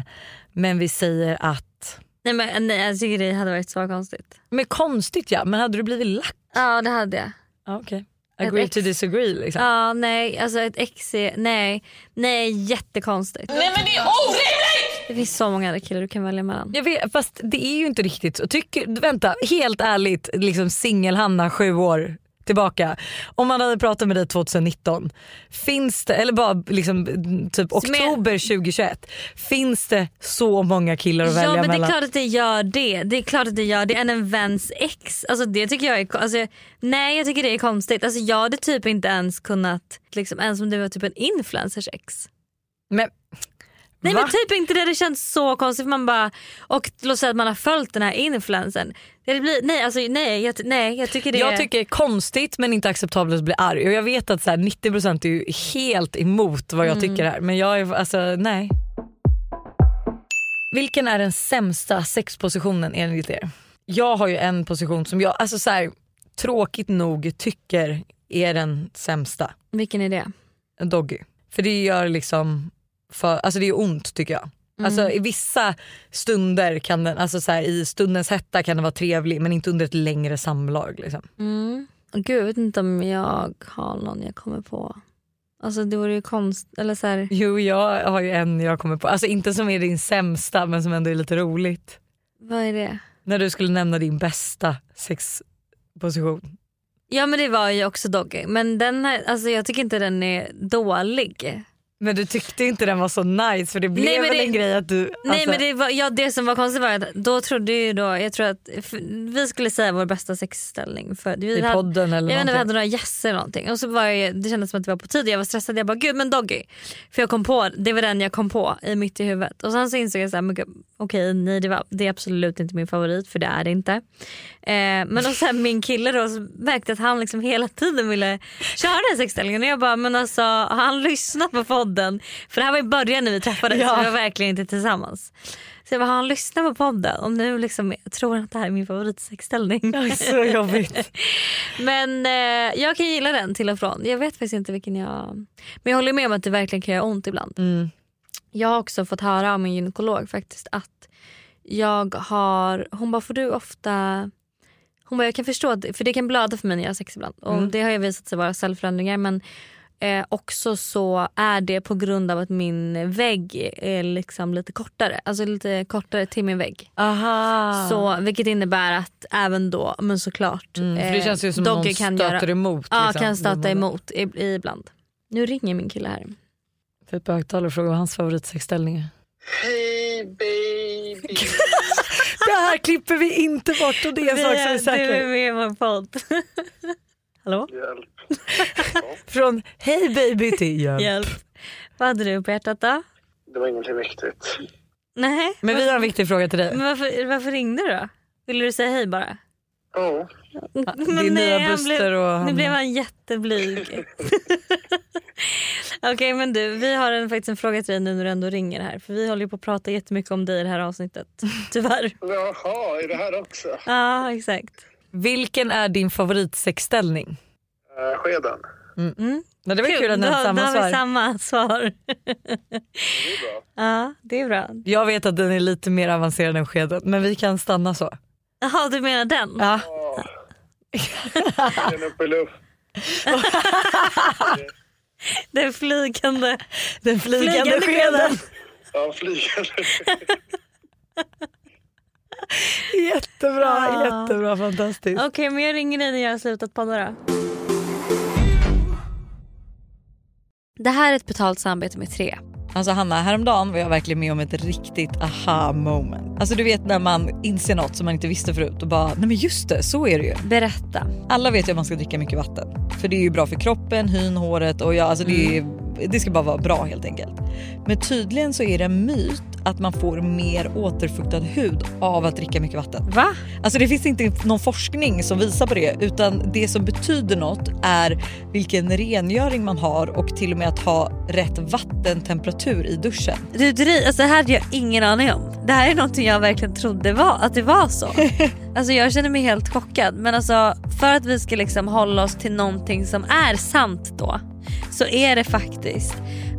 men vi säger att Nej, men, nej, jag tycker det hade varit så konstigt. men konstigt ja, men hade du blivit lack? Ja det hade jag. Ja, Okej. Agree to disagree liksom. Ja nej alltså ett ex är, nej, nej jättekonstigt. Nej men det är orimligt! Det finns så många andra killar du kan välja mellan. Jag vet, fast det är ju inte riktigt så. Tycker, vänta, helt ärligt, liksom singel-Hanna sju år tillbaka. Om man hade pratat med dig 2019, finns det, eller bara liksom, typ oktober 2021, finns det så många killar att välja Ja men det mellan? är klart att det gör det. Det är klart att det gör det än en väns ex. Alltså det tycker jag är alltså, Nej jag tycker det är konstigt. Alltså jag hade typ inte ens kunnat, liksom, ens om det var typ en influencers ex. Men, Nej va? men typ inte det hade känts så konstigt. Man bara, och låt säga att man har följt den här influencern. Det blir, nej, alltså, nej, jag, nej jag tycker det Jag tycker det är konstigt men inte acceptabelt att bli arg. Och jag vet att så här, 90% är ju helt emot vad jag Mm. tycker här. Men jag är alltså nej. Vilken är den sämsta sexpositionen enligt er? Jag har ju en position som jag, alltså så här, tråkigt nog tycker är den sämsta. Vilken är det? Doggy. För det gör liksom, för, alltså det är ont tycker jag. Mm. Alltså i vissa stunder kan den, alltså så här, i stundens hetta kan den vara trevlig men inte under ett längre samlag. Liksom. Mm. Gud jag vet inte om jag har någon jag kommer på. Alltså det vore ju konst... Eller så här, Jo jag har ju en jag kommer på, alltså inte som är din sämsta men som ändå är lite roligt. vad är det? När du skulle nämna din bästa sexposition. Ja men det var ju också Doggy. Men den här, alltså, jag tycker inte den är dålig. Men du tyckte inte den var så nice för det blev Nej, väl det- en grej att du... Nej alltså- men det, var, ja, det som var konstigt var att då trodde ju då, jag tror att vi skulle säga vår bästa sexställning. För vi I hade- podden eller Jag vet inte, vi hade några gäster eller någonting. Och så var jag, det kändes som att det var på tid jag var stressad. Jag bara gud men Doggy. För jag kom på, det var den jag kom på i mitt i huvudet. Och sen så insåg jag så här, okej nej det, var, det är absolut inte min favorit för det är det inte. Eh, men och sen min kille då så märkte att han liksom hela tiden ville köra den sexställningen. Och jag bara men alltså har han lyssnat på podden? För det här var i början när vi träffades Ja. så vi var verkligen inte tillsammans. Så jag bara har han lyssnat på podden? Och nu liksom, tror han att det här är min favoritsexställning. Ja, så jobbigt. Men eh, jag kan gilla den till och från. Jag vet faktiskt inte vilken jag... Men jag håller med om att det verkligen kan göra ont ibland. Mm. Jag har också fått höra av min gynekolog faktiskt att jag har... Hon bara, får du ofta... Hon bara, jag kan förstå, att, för det kan blöda för mig när jag har sex ibland. Och Mm. det har ju visat sig vara cellförändringar men eh, också så är det på grund av att min vägg är liksom lite kortare. Alltså lite kortare till min vägg. Aha. Så, vilket innebär att även då, men såklart. Mm, för det eh, känns ju som någon Doggy stöter emot, Ja, liksom. kan stöta emot ibland. Nu ringer min kille här. Typ högtalare och frågar vad hans favoritsexställning är. Hej baby. Det här klipper vi inte bort och det är en sak som är Du är säker. med i vår podd. Hallå? Hjälp. Från hej baby till hjälp. Hjälp. Vad hade du på hjärtat då? Det var ingenting viktigt. Nej. Men vi har en viktig fråga till dig. Men varför, varför ringde du då? Ville du säga hej bara? Ja. Din nya han Buster blev, och Nu han- blev han jätteblyg. Okej men du, vi har en, faktiskt en fråga till dig nu när du ändå ringer här. För vi håller ju på att prata jättemycket om dig i det här avsnittet. Tyvärr. Jaha, är det här också? Ja exakt. Vilken är din favoritsexställning? Uh, skeden. Mm. Men det var kul att ni hade samma då har svar. vi samma svar. Ja det är bra. Jag vet att den är lite mer avancerad än skeden men vi kan stanna så. Jaha du menar den? Ja. Den uppe i luft. Den flygande, Den flygande, skeden. Ja, flygande. Jättebra, Ah. jättebra, fantastiskt. Okej men jag ringer dig när jag har slutat podda då. Det här är ett betalt samarbete med Tre. Alltså Hanna, häromdagen var jag verkligen med om ett riktigt aha moment. Alltså du vet när man inser något som man inte visste förut och bara, nej men just det, så är det ju. Berätta. Alla vet ju att man ska dricka mycket vatten. För det är ju bra för kroppen, hyn, håret och ja, alltså det, är, det ska bara vara bra helt enkelt. Men tydligen så är det en myt att man får mer återfuktad hud av att dricka mycket vatten. Va? Alltså det finns inte någon forskning som visar på det utan det som betyder något är vilken rengöring man har och till och med att ha rätt vattentemperatur i duschen. Du, dri- alltså det här hade jag ingen aning om. Det här är någonting jag verkligen trodde var, att det var så. alltså jag känner mig helt chockad men alltså för att vi ska liksom hålla oss till någonting som är sant då så är det faktiskt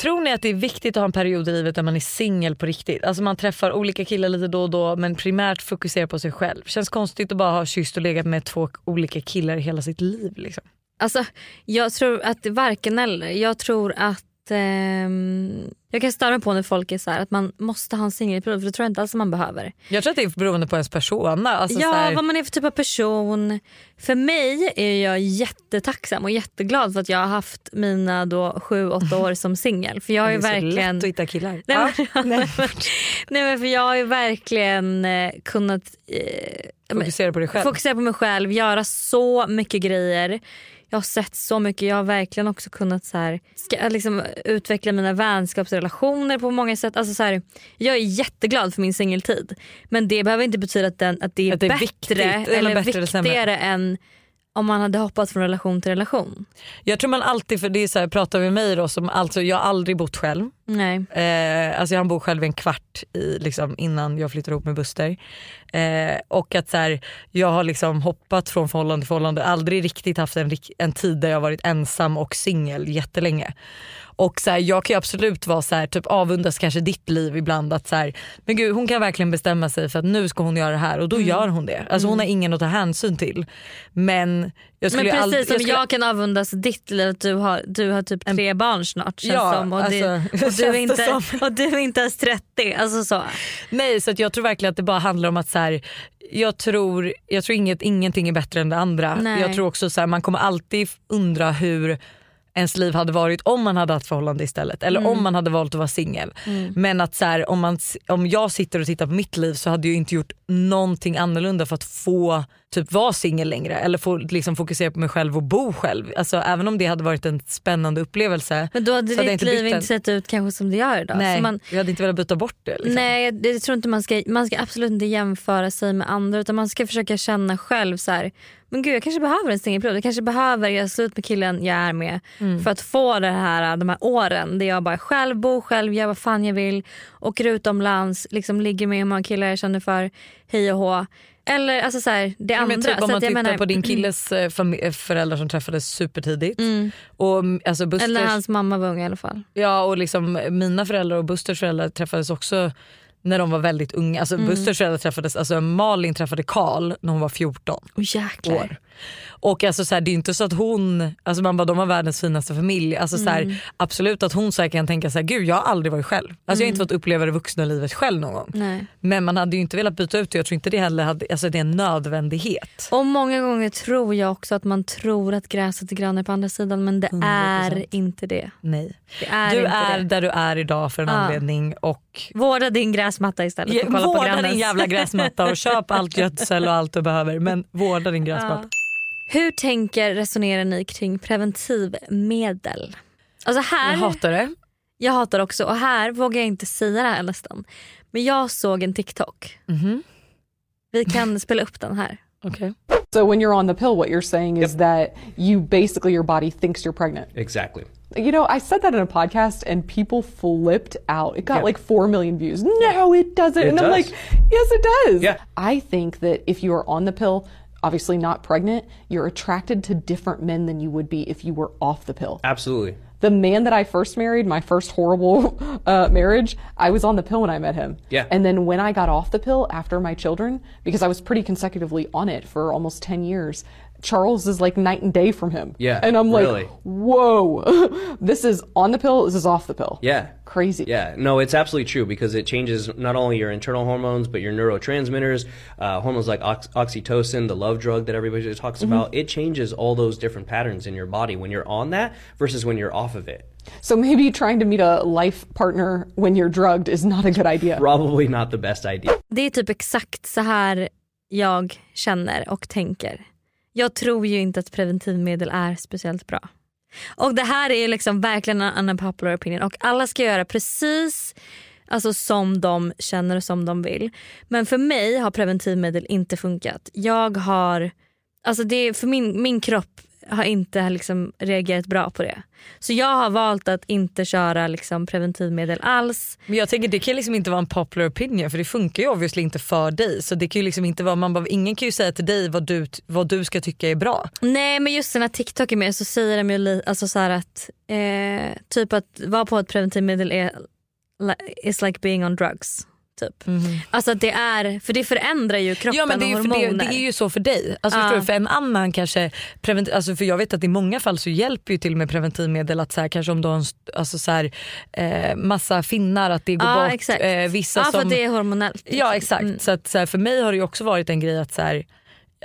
Tror ni att det är viktigt att ha en period i livet där man är singel på riktigt? Alltså man träffar olika killar lite då och då men primärt fokuserar på sig själv. Känns konstigt att bara ha kysst och legat med två olika killar i hela sitt liv. Liksom. Alltså jag tror att varken eller. Jag tror att ehm, jag kan störa mig på när folk är så här att man måste ha en singelperiod för det tror jag inte alls man behöver. Jag tror att det är beroende på ens persona. Alltså ja så här, vad man är för typ av person. För mig är jag jättetacksam och jättegglad för att jag har haft mina då sju, åtta år som singel. För jag det ju är så verkligen... lätt att hitta killar. Nej, men, nej. nej men för jag har ju verkligen eh, kunnat eh, Fokusera på dig själv. fokusera på mig själv, göra så mycket grejer. Jag har sett så mycket. Jag har verkligen också kunnat så här, ska, liksom, utveckla mina vänskapsrelationer på många sätt. Alltså, så här, jag är jätteglad för min singeltid. Men det behöver inte betyda att, den, att det är Att det är bättre viktigt, eller eller bättre eller viktigare än om man hade hoppat från relation till relation. Jag tror man alltid, för det är så här, pratar vi med mig då som alltså jag har aldrig bott själv. Nej. Eh, alltså jag har bott själv en kvart i, liksom, innan jag flyttade ihop med Buster. Eh, och att så här, jag har liksom hoppat från förhållande till förhållande, aldrig riktigt haft en, en tid där jag varit ensam och singel jättelänge. Och så här, jag kan ju absolut vara så här, typ avundas kanske ditt liv ibland att så här, men gud hon kan verkligen bestämma sig för att nu ska hon göra det här och då Mm. gör hon det. Alltså hon har ingen att ta hänsyn till. Men jag skulle Men precis aldrig, som jag, skulle- kan avundas ditt liv att du har, du har typ tre barn snart känns Ja, som, och, det, alltså, och, du inte, som. och du är inte ens 30. Alltså så. Nej så att jag tror verkligen att det bara handlar om att så här, jag tror, jag tror inget, ingenting är bättre än det andra. Nej. Jag tror också så här, man kommer alltid undra hur ens liv hade varit om man hade haft förhållande istället eller Mm. om man hade valt att vara singel. Mm. Men att så här, om, man, om jag sitter och tittar på mitt liv så hade jag inte gjort någonting annorlunda för att få typ vara singel längre eller få liksom, fokusera på mig själv och bo själv. Alltså, även om det hade varit en spännande upplevelse Men då hade så hade ditt inte liv inte sett ut kanske som det gör idag. Nej, Så man, jag hade inte velat byta bort det. Liksom. Nej jag, jag tror inte man ska, man ska absolut inte jämföra sig med andra utan man ska försöka känna själv så här. Men gud jag kanske behöver en singelperiod. Jag kanske behöver göra slut med killen jag är med Mm. för att få det här, de här åren där jag bara själv bor själv, gör vad fan jag vill, åker utomlands, liksom ligger med hur många killar jag känner för, hej och hå. Eller alltså så här, det andra. men typ om man tittar menar- på din killes eh, eh, föräldrar som träffades supertidigt. Mm. Och, mm, alltså Busters, Eller hans mamma var ung i alla fall. ja, och liksom, mina föräldrar och Busters föräldrar träffades också när de var väldigt unga. Alltså, Mm. Busters föräldrar träffades, alltså, Malin träffade Karl när hon var 14 Oh, jäklar. år. Och alltså så här, det är inte så att hon, alltså man bara de har världens finaste familj. Alltså så här, Mm. absolut att hon säkert kan tänka så här, gud jag har aldrig varit själv. Alltså jag har inte Mm. fått uppleva det vuxna livet själv någon gång. Nej. Men man hade ju inte velat byta ut det. Jag tror inte det heller hade, alltså det är en nödvändighet. Och många gånger tror jag också att man tror att gräset är grönare på andra sidan men det 100%. är inte det. Nej. det är du är det. där du är idag för en Ja. anledning och Vårda din gräsmatta istället på vårda din jävla gräsmatta och köp allt gödsel och allt du behöver men vårda din gräsmatta. Ja. Hur tänker, resonerar ni kring preventivmedel? Alltså här, Jag hatar det. Jag hatar också och här vågar jag inte säga det här nästan. Men jag såg en TikTok. Mhm. Vi kan spela upp den här. Okay. So when you're on the pill, what you're saying is that you basically your body thinks you're pregnant. Exactly. You know, I said that in a podcast and people flipped out. It got Yeah. like four million views. No, it doesn't. It and I'm does. like, yes, it does. Yeah. I think that if you are on the pill, obviously not pregnant, you're attracted to different men than you would be if you were off the pill. Absolutely. The man that I first married, my first horrible uh, marriage, I was on the pill when I met him. Yeah. And then when I got off the pill after my children, because I was pretty consecutively on it for almost 10 years, Charles is like night and day from him. Yeah, And I'm like, really. whoa, this is on the pill, this is off the pill. Yeah. Crazy. Yeah, no, it's absolutely true because it changes not only your internal hormones but your neurotransmitters, uh, hormones like ox- oxytocin, the love drug that everybody talks Mhm. about. It changes all those different patterns in your body when you're on that versus when you're off of it. So maybe trying to meet a life partner when you're drugged is not a good idea. Probably not the best idea. Det är typ exakt så här jag känner och tänker. Jag tror ju inte att preventivmedel är speciellt bra. Och det här är liksom verkligen en unpopular opinion och alla ska göra precis alltså, som de känner och som de vill. Men för mig har preventivmedel inte funkat. Jag har, alltså det, för min, min kropp har inte liksom reagerat bra på det. Så jag har valt att inte köra liksom preventivmedel alls. Men jag tänker det kan liksom inte vara en popular opinion för det funkar ju obviously inte för dig. Så det kan ju liksom inte vara, man bara, ingen kan ju säga till dig vad du, vad du ska tycka är bra. Nej men just när TikTok är med så säger de ju alltså så att eh, typ att vara på ett preventivmedel är is like being on drugs. Typ. Alltså att det är, för det förändrar ju kroppen Ja men det är, ju och för det, hormoner. det är ju så för dig. Alltså, Ja. du? För en annan kanske, prevent, alltså, för jag vet att i många fall så hjälper ju till och med preventivmedel att så här, kanske om du har en, alltså, så här, eh, massa finnar att det går Ja, bort. Eh, vissa ja för som, det är hormonellt. liksom. Ja exakt. Så, att, så här, för mig har det också varit en grej att så här,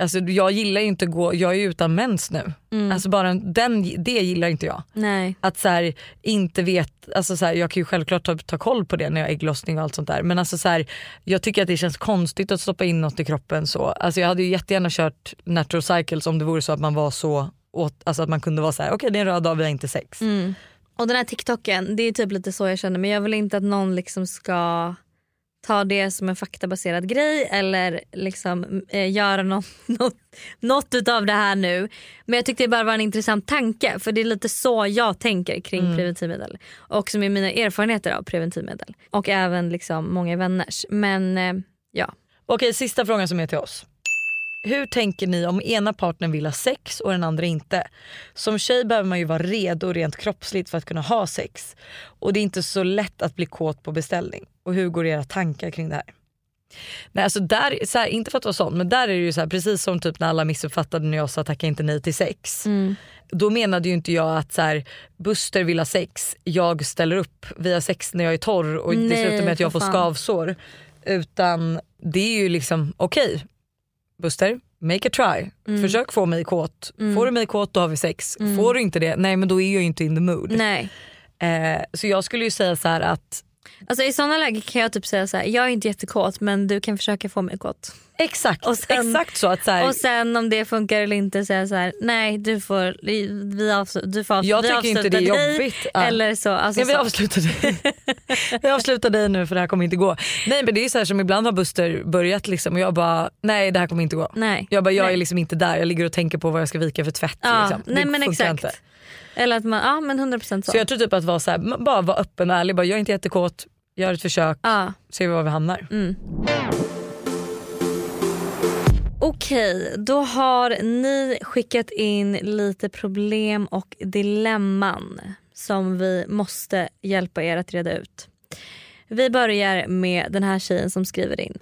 alltså, jag gillar ju inte gå, jag är ju utan mens nu. Mm. Alltså, bara en- den, det gillar inte jag. Nej. Att så här, inte vet, alltså så här, jag kan ju självklart ta, ta koll på det när jag har ägglossning och allt sånt där. Men alltså så här, jag tycker att det känns konstigt att stoppa in något i kroppen så. Alltså jag hade ju jättegärna kört natural cycles om det vore så att man var så, åt, alltså att man kunde vara så här: okej det är en röd dag, vi har inte sex. Mm. Och den här TikToken, det är typ lite så jag känner men jag vill inte att någon liksom ska ta det som en faktabaserad grej eller liksom eh, göra något, något, något utav det här nu. Men jag tyckte det bara var en intressant tanke för det är lite så jag tänker kring Mm. preventivmedel. Och som är mina erfarenheter av preventivmedel. Och även liksom många vänners. Men eh, ja. Okej sista frågan som är till oss. Hur tänker ni om ena partnern vill ha sex och den andra inte? Som tjej behöver man ju vara redo rent kroppsligt för att kunna ha sex. Och det är inte så lätt att bli kåt på beställning. Och hur går era tankar kring det här? Nej, alltså där, så här, inte för att vara sån men där är det ju så här, precis som typ när alla missuppfattade när jag sa tacka inte nej till sex. Då menade ju inte jag att så här, Buster vill ha sex, jag ställer upp, vi har sex när jag är torr och det Nej, slutar med att jag får fan. skavsår. Utan det är ju liksom okej Buster, make a try. Mm. Försök få mig kåt. Mm. Får du mig kåt då har vi sex. Mm. Får du inte det, nej men då är jag inte in the mood. Nej. Eh, så jag skulle ju säga så här att Alltså I sådana lägen kan jag typ säga så här: jag är inte jättekåt men du kan försöka få mig kåt. Exakt, och sen, exakt så. att så här, Och sen om det funkar eller inte säga så här: nej du får, vi avslutar, du får Jag vi tycker inte det är avslutar dig, jobbigt. Ja. Eller så. Alltså jag vill så. avsluta dig. jag avslutar dig nu för det här kommer inte gå. Nej men det är så här som ibland har Buster börjat liksom och jag bara nej det här kommer inte gå. Nej. Jag bara jag Nej. är liksom inte där, jag ligger och tänker på vad jag ska vika för tvätt. Ja, liksom. nej det men exakt. Inte. Eller att man, ja men 100% så. Så jag tror typ att vara så här, bara vara öppen och ärlig, bara, jag är inte jättekåt, gör ett försök, Ja. ser vi var vi hamnar. Mm. Okej, då har ni skickat in lite problem och dilemman som vi måste hjälpa er att reda ut. Vi börjar med den här tjejen som skriver in.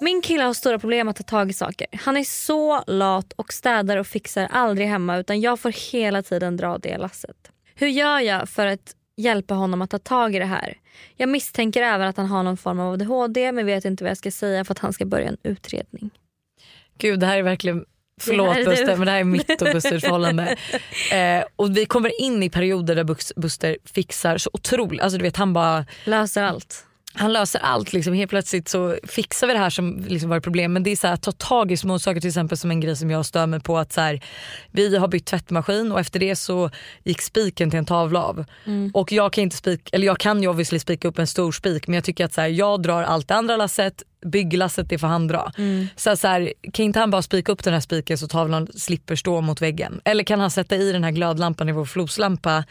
Min kille har stora problem att ta tag i saker. Han är så lat och städar och fixar aldrig hemma utan jag får hela tiden dra det lasset. Hur gör jag för att hjälpa honom att ta tag i det här? Jag misstänker även att han har någon form av ADHD men vet inte vad jag ska säga för att han ska börja en utredning. Gud det här är verkligen Förlåt Det Buster men det här är mitt och Busters förhållande. Eh, och vi kommer in i perioder där Buster fixar så otroligt, alltså du vet han bara Löser allt. Han löser allt. Liksom. Helt plötsligt så fixar vi det här som liksom var ett problem. Men det är så här, att ta tag i små saker. Till exempel som en grej som jag stör mig på. Att så här, vi har bytt tvättmaskin och efter det så gick spiken till en tavla av. Mm. Och jag kan inte spik, eller jag kan ju obviously spika upp en stor spik men jag tycker att så här, jag drar allt det andra lasset, bygglasset det får han dra. Mm. Så, så här, kan inte han bara spika upp den här spiken så tavlan slipper stå mot väggen? Eller kan han sätta i den här glödlampan i vår floslampa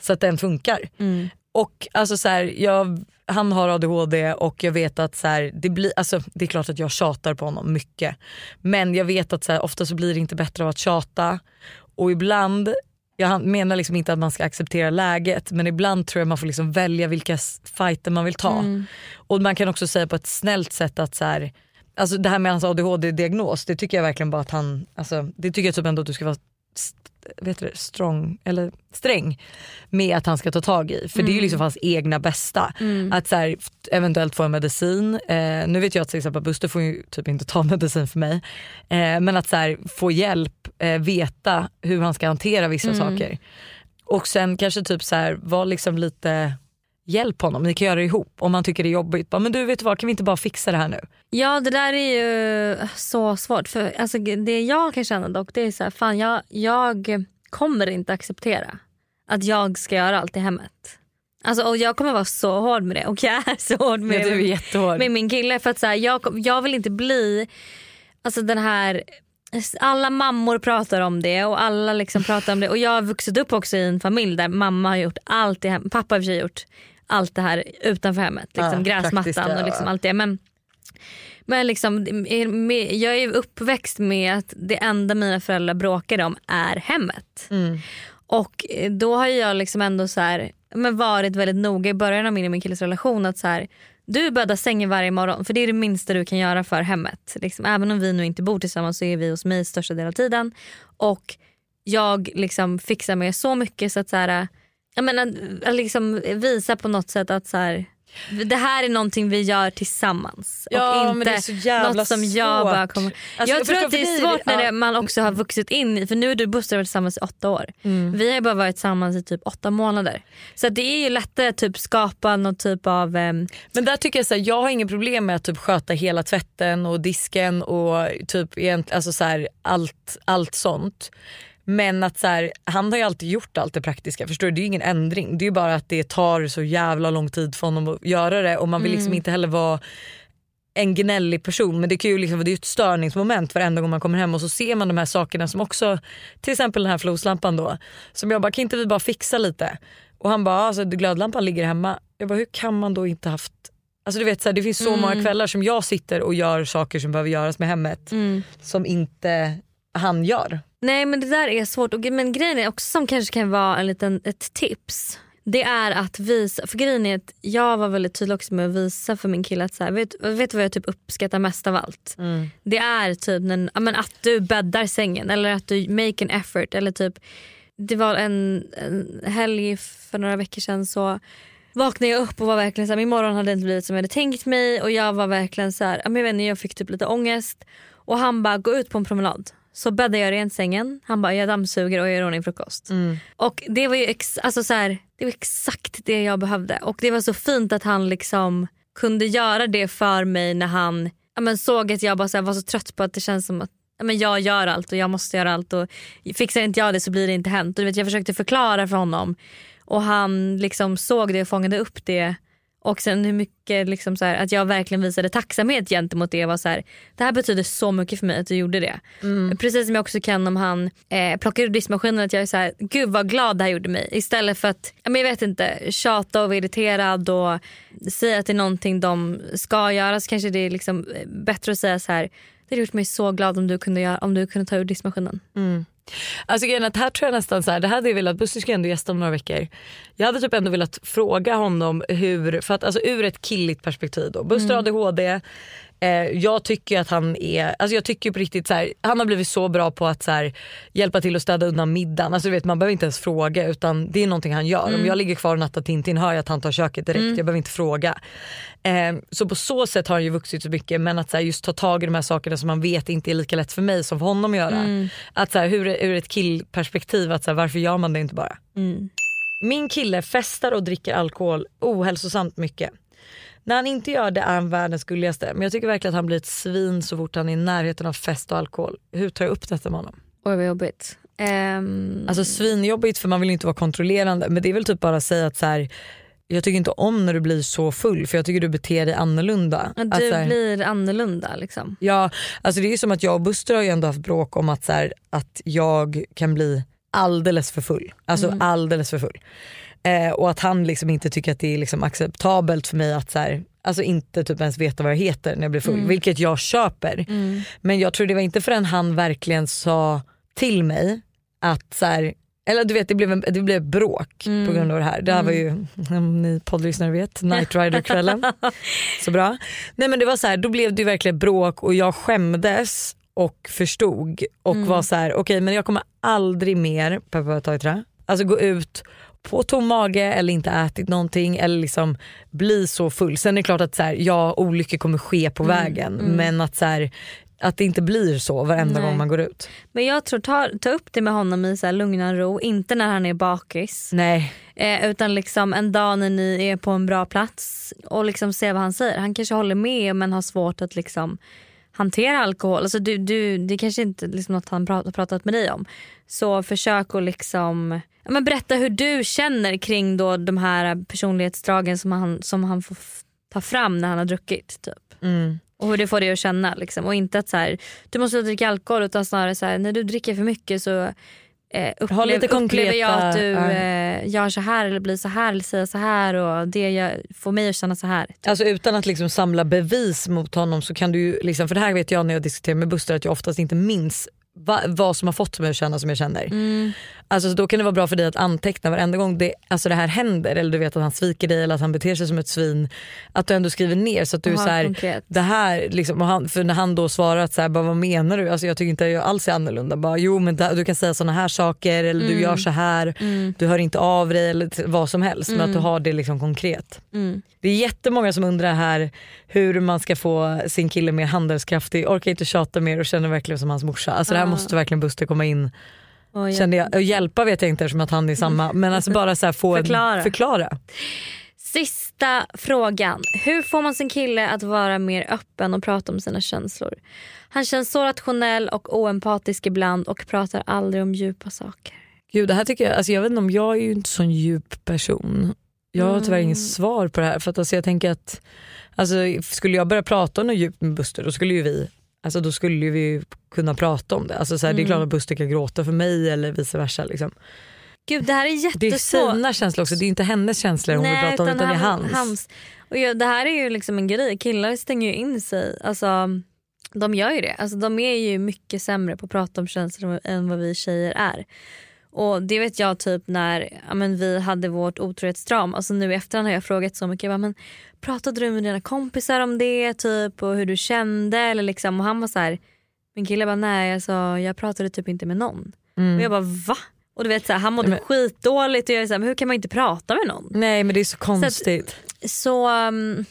så att den funkar? Mm. Och alltså så här, jag, han har ADHD och jag vet att så här, det, blir, alltså, det är klart att jag tjatar på honom mycket. Men jag vet att så här, ofta så blir det inte bättre av att tjata. Och ibland, jag menar liksom inte att man ska acceptera läget men ibland tror jag man får liksom välja vilka fighter man vill ta. Mm. Och man kan också säga på ett snällt sätt att så här, alltså det här med hans ADHD-diagnos det tycker jag verkligen bara att han, alltså, det tycker jag typ ändå att du ska vara vet du, strong, eller sträng med att han ska ta tag i. För det är ju Mm. liksom hans egna bästa. Mm. Att så här, eventuellt få en medicin. Eh, nu vet jag att till exempel Buster får ju typ inte ta medicin för mig. Eh, men att så här, få hjälp, eh, veta hur han ska hantera vissa Mm. saker. Och sen kanske typ så här, vara liksom lite Hjälp honom, ni kan göra det ihop. Om han tycker det är jobbigt, bara, men du vet vad, kan vi inte bara fixa det här nu? Ja det där är ju så svårt. För alltså, Det jag kan känna dock det är så här, fan jag, jag kommer inte acceptera att jag ska göra allt i hemmet. Alltså, och jag kommer vara så hård med det och jag är så hård med, Ja, du är jättehård. med min kille. För att så här, jag, jag vill inte bli alltså, den här alla mammor pratar om det och alla liksom pratar om det och jag har vuxit upp också i en familj där mamma har gjort allt i hem, pappa har i och för sig gjort allt det här utanför hemmet. Liksom Ja, gräsmattan och liksom allt det. Men, men liksom, jag är uppväxt med att det enda mina föräldrar bråkade om är hemmet. Mm. Och eh, då har jag liksom ändå så här, men varit väldigt noga i början av min och min killes relation att så här, du bäddar sängen varje morgon för det är det minsta du kan göra för hemmet. Liksom, även om vi nu inte bor tillsammans så är vi hos mig största delen av tiden. Och jag liksom fixar med så mycket så att så här, jag menar, att liksom visa på något sätt att så här, det här är någonting vi gör tillsammans. Ja, och inte något som jag svårt. bara kommer... Alltså, jag jag tror att det är svårt när ja. man också har vuxit in i, för nu är du och Buster varit tillsammans i åtta år. Mm. Vi har bara varit tillsammans i typ åtta månader. Så det är ju lättare att typ skapa någon typ av... ehm, Men där tycker jag så här, jag har inget problem med att typ sköta hela tvätten och disken och typ alltså så här, allt, allt sånt. Men att så här, han har ju alltid gjort allt det praktiska. Förstår du? Det är ju ingen ändring. Det är ju bara att det tar så jävla lång tid för honom att göra det och man vill liksom Mm. inte heller vara en gnällig person men det, kan ju liksom, det är ju ett störningsmoment varenda gång man kommer hem och så ser man de här sakerna som också, till exempel den här floslampan då, som jag bara kan inte vi bara fixa lite? Och han bara alltså glödlampan ligger hemma. Jag bara hur kan man då inte haft Alltså du vet så här, det finns så Mm. många kvällar som jag sitter och gör saker som behöver göras med hemmet Mm. som inte han gör. Nej men det där är svårt. Och, men grejen är också som kanske kan vara en liten, ett tips. Det är att visa, för grejen är att jag var väldigt tydlig också med att visa för min kille att så här, vet, vet du vad jag typ uppskattar mest av allt? Det är typ när, ja, men att du bäddar sängen eller att du make an effort. Eller typ, det var en, en helg för några veckor sedan så vaknade jag upp och var verkligen så här, min morgon hade inte blivit som jag hade tänkt mig och jag var verkligen så här, jag, vet inte, jag fick typ lite ångest och han bara gå ut på en promenad. Så bäddar jag rent sängen, han bara jag dammsuger och jag gör ordning frukost. Och det var ju ex- alltså så här, det var exakt det jag behövde och det var så fint att han liksom kunde göra det för mig när han ja, men såg att jag bara så här, var så trött på att det känns som att ja, men jag gör allt och jag måste göra allt och fixar inte jag det så blir det inte hänt. Och du vet, jag försökte förklara för honom och han liksom såg det och fångade upp det. Och sen hur mycket liksom så här, att jag verkligen visade tacksamhet gentemot det. Var så här, det här betyder så mycket för mig att du gjorde det. Precis som jag också kan om han eh, plockar ur diskmaskinen. Att jag är så här, gud vad glad det här gjorde mig. Istället för att jag vet inte, tjata och vara irriterad och säga att det är någonting de ska göra. Så kanske det är liksom eh, bättre att säga så här. Det hade gjort mig så glad om du kunde, göra, om du kunde ta ur diskmaskinen. Alltså grejen att här tror jag nästan så här, det hade jag velat, Buster ska ändå gästa om några veckor. Jag hade typ ändå velat fråga honom hur, för att alltså ur ett killigt perspektiv då. Buster Mm. ADHD, jag tycker att han är, alltså jag tycker på riktigt så här, han har blivit så bra på att så här, hjälpa till att städa undan middagen. Alltså du vet man behöver inte ens fråga utan det är någonting han gör. Mm. Om jag ligger kvar och nattar Tintin hör jag att han tar köket direkt, Mm. jag behöver inte fråga. Eh, så på så sätt har han ju vuxit så mycket men att så här, just ta tag i de här sakerna som man vet inte är lika lätt för mig som för honom att göra. Mm. Att så här, hur, ur ett killperspektiv, att så här, varför gör man det inte bara? Mm. Min kille festar och dricker alkohol ohälsosamt mycket. När han inte gör det är han världens gulligaste men jag tycker verkligen att han blir ett svin så fort han är i närheten av fest och alkohol. Hur tar jag upp detta med honom? Oj vad jobbigt. Ehm, Alltså svinjobbigt för man vill inte vara kontrollerande men det är väl typ bara att säga att så här, jag tycker inte om när du blir så full för jag tycker du beter dig annorlunda. att Att du så här- blir annorlunda liksom. Ja, alltså det är ju som att jag och Buster har ju ändå haft bråk om att, så här, att jag kan bli alldeles för full. Alltså Mm. alldeles för full. Eh, och att han liksom inte tycker att det är liksom acceptabelt för mig att så här, alltså inte typ ens veta vad jag heter när jag blir full. Mm. Vilket jag köper. Mm. Men jag tror det var inte förrän han verkligen sa till mig att så här, eller du vet det blev, en, det blev bråk Mm. på grund av det här. Det här var ju, om ni poddlyssnare vet, Night Rider-kvällen. så bra. Nej men det var så här, då blev det ju verkligen bråk och jag skämdes och förstod och Mm. var så här: okej men jag kommer aldrig mer, peppa ta i trä, alltså gå ut på tom mage eller inte ätit någonting eller liksom bli så full. Sen är det klart att så här, ja, olyckor kommer ske på Mm, vägen mm. men att, så här, att det inte blir så varenda Nej. gång man går ut. Men jag tror ta, ta upp det med honom i så här lugn och ro, inte när han är bakis. Nej. Eh, utan liksom en dag när ni är på en bra plats och liksom se vad han säger. Han kanske håller med men har svårt att liksom hantera alkohol. Alltså du, du, det kanske inte är liksom något han har pratat med dig om. Så försök att liksom, ja, men berätta hur du känner kring då de här personlighetsdragen som han, som han får ta fram när han har druckit. Typ. Mm. Och hur det får dig att känna. Liksom. Och inte att så här, du måste dricka alkohol utan snarare så här, när du dricker för mycket så eh, upplev, Ha lite upplever jag konkreta- att du ja. eh, gör så här eller blir så här eller säger så här och det jag, får mig att känna så här. Alltså utan att liksom samla bevis mot honom så kan du ju, liksom, för det här vet jag när jag diskuterar med Buster att jag oftast inte minns va, vad som har fått mig att känna som jag känner. Mm. Alltså, så då kan det vara bra för dig att anteckna varenda gång det, alltså det här händer eller du vet att han sviker dig eller att han beter sig som ett svin. Att du ändå skriver ner så att du Aha, så här, konkret. det här liksom, han, för när han då svarar att så här, bara, vad menar du? Alltså, jag tycker inte jag alls är annorlunda. Bara, jo men du kan säga såna här saker eller du Mm. gör så här. Mm. Du hör inte av dig eller vad som helst. Men att du Mm. har det liksom konkret. Mm. Det är jättemånga som undrar här hur man ska få sin kille mer handelskraftig. Orkar inte tjata mer och känner verkligen som hans morsa. Alltså det här Ah. måste verkligen Buster komma in. Jag- Kände jag. Och hjälpa vet jag inte eftersom att han är samma. Men alltså bara så få Förklara. En, förklara. Sista frågan. Hur får man sin kille att vara mer öppen och prata om sina känslor? Han känns så rationell och oempatisk ibland och pratar aldrig om djupa saker. Gud, det här tycker jag, alltså jag vet inte om jag är ju inte sån djup person. Jag har tyvärr Mm. inget svar på det här. För att alltså jag tänker att alltså, skulle jag börja prata om något djupt med Buster då skulle ju vi Alltså då skulle ju vi kunna prata om det. Alltså så här, Det är Mm. klart att Buster kan gråta för mig eller vice versa. Liksom. Gud det här är Det är jättesvårt. sina känslor också, det är ju inte hennes känslor hon vill prata om utan det är hans. Och ja, det här är ju liksom en grej, killar stänger ju in sig. Alltså, de gör ju det. Alltså, de är ju mycket sämre på att prata om känslor än vad vi tjejer är. Och det vet jag typ när ja, men vi hade vårt otrohetsdrama. Alltså nu i efterhand har jag frågat så mycket. Jag bara, men, pratade du med dina kompisar om det typ och hur du kände? Eller liksom, och han var så här, min kille bara nej alltså, jag pratade typ inte med någon. Mm. Och jag bara va? Och du vet så här, han mådde Men- skitdåligt och jag är så här, men hur kan man inte prata med någon? Nej men det är så konstigt. Så, um,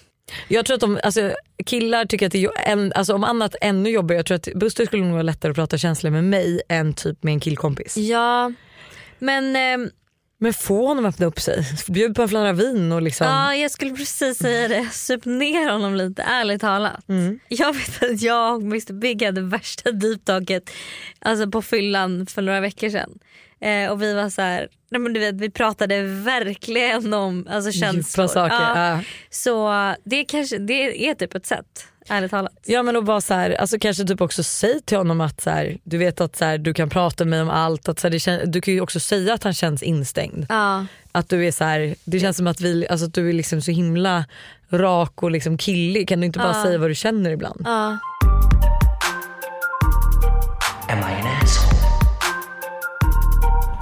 Jag tror att de, alltså, killar tycker att det är, alltså, om annat ännu jobbigare. Jag tror att Buster skulle nog vara lättare att prata känslor med mig än typ med en killkompis. ja men ehm, Men få honom att öppna upp sig. Bjud på en flaska vin och liksom. ja, jag skulle precis säga det. Sup ner honom lite ärligt talat. Mm. Jag vet att jag och Mr Big hade värsta deep talket alltså på fyllan för några veckor sedan. Eh, och vi var så här, nej men du vet, vi pratade verkligen om alltså, känslor. Djupa saker. Ja. Ja. Så det, kanske, det är typ ett sätt, ärligt talat. Ja men att vara så här, alltså kanske typ också säg till honom att så här, du vet att så här, du kan prata med mig om allt. Att så här, det du kan ju också säga att han känns instängd. Ja. Att du är så här, det känns som att, vi, alltså att du är liksom så himla rak och liksom killig. Kan du inte bara Ja. säga vad du känner ibland? Ja. Am I an asshole?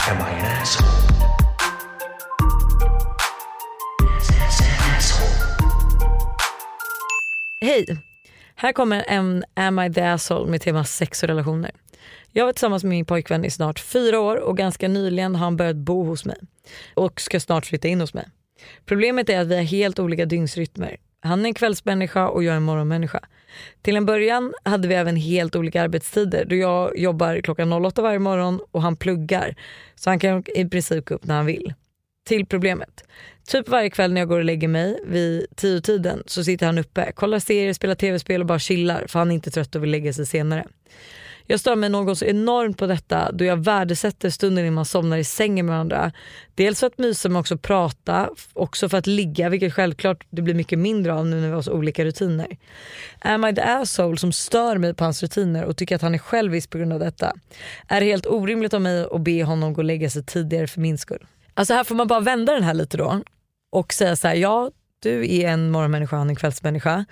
Am I an? Asshole. Hej! Här kommer en Am I the asshole med tema sex och relationer. Jag var tillsammans med min pojkvän i snart fyra år och ganska nyligen har han börjat bo hos mig och ska snart flytta in hos mig. Problemet är att vi har helt olika dygnsrytmer. Han är en kvällsmänniska och jag är en morgonmänniska. Till en början hade vi även helt olika arbetstider då jag jobbar klockan 08 varje morgon och han pluggar. Så han kan i princip gå upp när han vill. Till problemet. Typ varje kväll när jag går och lägger mig vid tio tiden så sitter han uppe, kollar serier, spelar tv-spel och bara chillar för han är inte trött och vill lägga sig senare. Jag stör mig något så enormt på detta då jag värdesätter stunden innan man somnar i sängen med varandra. Dels för att mysa men också prata, också för att ligga vilket självklart det blir mycket mindre av nu när vi har så olika rutiner. Am I the asshole som stör mig på hans rutiner och tycker att han är självisk på grund av detta? Är det helt orimligt av mig att be honom gå och lägga sig tidigare för min skull? Alltså här får man bara vända den här lite då och säga så här, ja du är en morgonmänniska, han är en kvällsmänniska.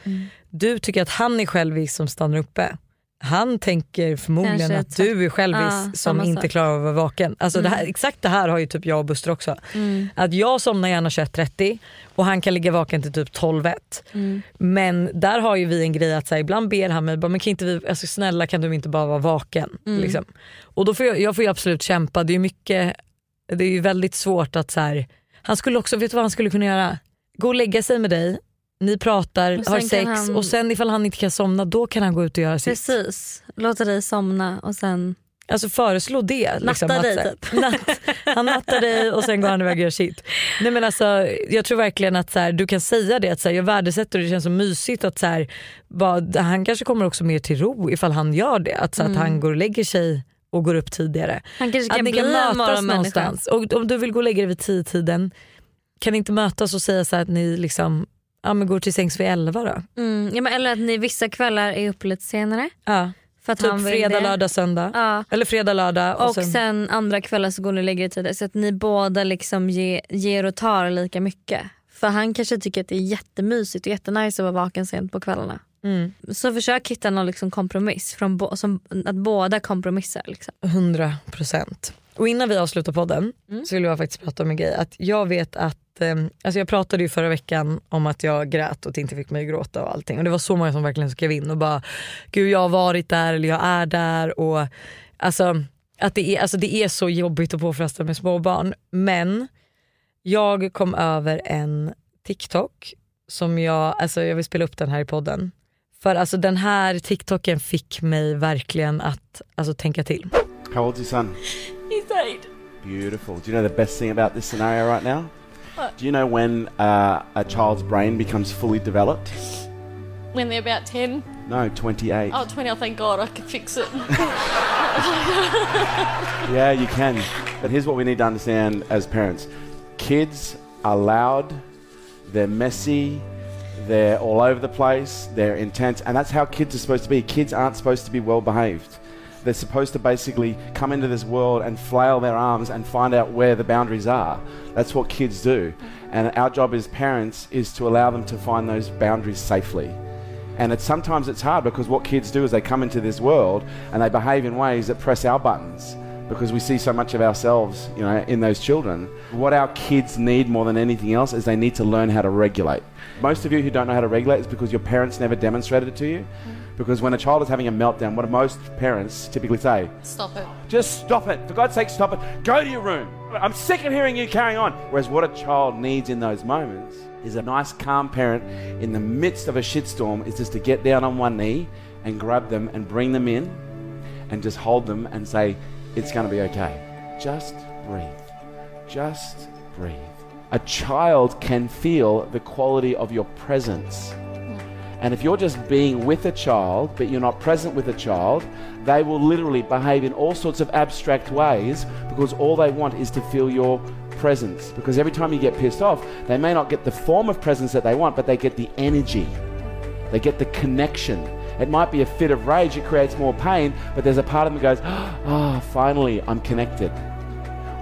Du tycker att han är självisk som stannar uppe. Han tänker förmodligen Kanske att du är självisk Ja, som inte sak. klarar av att vara vaken. Alltså det här, Mm. exakt det här har ju typ jag och Buster också. Mm. Att jag somnar gärna 21.30 och han kan ligga vaken till typ 12.1. Mm. Men där har ju vi en grej att så här, ibland ber han mig, bara, men kan inte vi, alltså, snälla kan du inte bara vara vaken? Mm. Liksom. Och då får jag, jag får absolut kämpa, det är mycket, det är ju väldigt svårt att så här, han skulle också, vet du vad han skulle kunna göra? Gå och lägga sig med dig, ni pratar, har sex han- och sen ifall han inte kan somna då kan han gå ut och göra sitt. Precis, låta dig somna och sen Alltså föreslå det. Liksom, Natta att dig typ. Natt, han nattar dig och sen går han iväg och gör sitt. Nej, men alltså, jag tror verkligen att så här, du kan säga det, att så här, jag värdesätter och det känns så mysigt att så här, vad, han kanske kommer också mer till ro ifall han gör det. Att, så Mm. att han går och lägger sig och går upp tidigare. Han kanske att kan ni kan mötas någonstans. Och om du vill gå och lägga dig vid tio tiden kan ni inte mötas och säga så att ni liksom, ja, men går till sängs vid elva då? Mm, ja, men eller att ni vissa kvällar är uppe lite senare. Ja. För att Typ han fredag, det. lördag, söndag. Ja. Eller fredag, lördag. Och, sen... andra kvällar så går ni och lägger er tidigare så att ni båda liksom ge, ger och tar lika mycket. För han kanske tycker att det är jättemysigt och jättenice att vara vaken sent på kvällarna. Mm. Så försök hitta någon liksom kompromiss, från bo- som, att båda kompromissar. Liksom. 100 procent. Och innan vi avslutar podden Mm. så vill jag faktiskt prata om en grej. Att jag vet att, eh, alltså jag pratade ju förra veckan om att jag grät och inte fick mig att gråta och allting. Och det var så många som verkligen skrev in och bara, gud jag har varit där eller jag är där. Och alltså, att det, är, alltså det är så jobbigt och påfrestande med småbarn. Men jag kom över en TikTok som jag, alltså jag vill spela upp den här i podden. För alltså den här TikToken fick mig verkligen att alltså, tänka till. How old's your son? He's eight. Beautiful. Do you know the best thing about this scenario right now? What? Do you know when uh, a child's brain becomes fully developed? When they're about 10. No, 28. Oh, 20, oh, thank God, I could fix it. Yeah, you can. But here's what we need to understand as parents kids are loud, they're messy, they're all over the place, they're intense, and that's how kids are supposed to be. Kids aren't supposed to be well behaved. They're supposed to basically come into this world and flail their arms and find out where the boundaries are. That's what kids do. And our job as parents is to allow them to find those boundaries safely. And it's sometimes it's hard because what kids do is they come into this world and they behave in ways that press our buttons because we see so much of ourselves, you know, in those children. What our kids need more than anything else is they need to learn how to regulate. Most of you who don't know how to regulate is because your parents never demonstrated it to you. Because when a child is having a meltdown, what do most parents typically say? Stop it. Just stop it. For God's sake, stop it. Go to your room. I'm sick of hearing you carrying on. Whereas what a child needs in those moments is a nice, calm parent in the midst of a shitstorm is just to get down on one knee and grab them and bring them in and just hold them and say, it's going to be okay. Just breathe. Just breathe. A child can feel the quality of your presence. And if you're just being with a child, but you're not present with a child, they will literally behave in all sorts of abstract ways because all they want is to feel your presence. Because every time you get pissed off, they may not get the form of presence that they want, but they get the energy. They get the connection. It might be a fit of rage, it creates more pain, but there's a part of them that goes, ah, finally, I'm connected.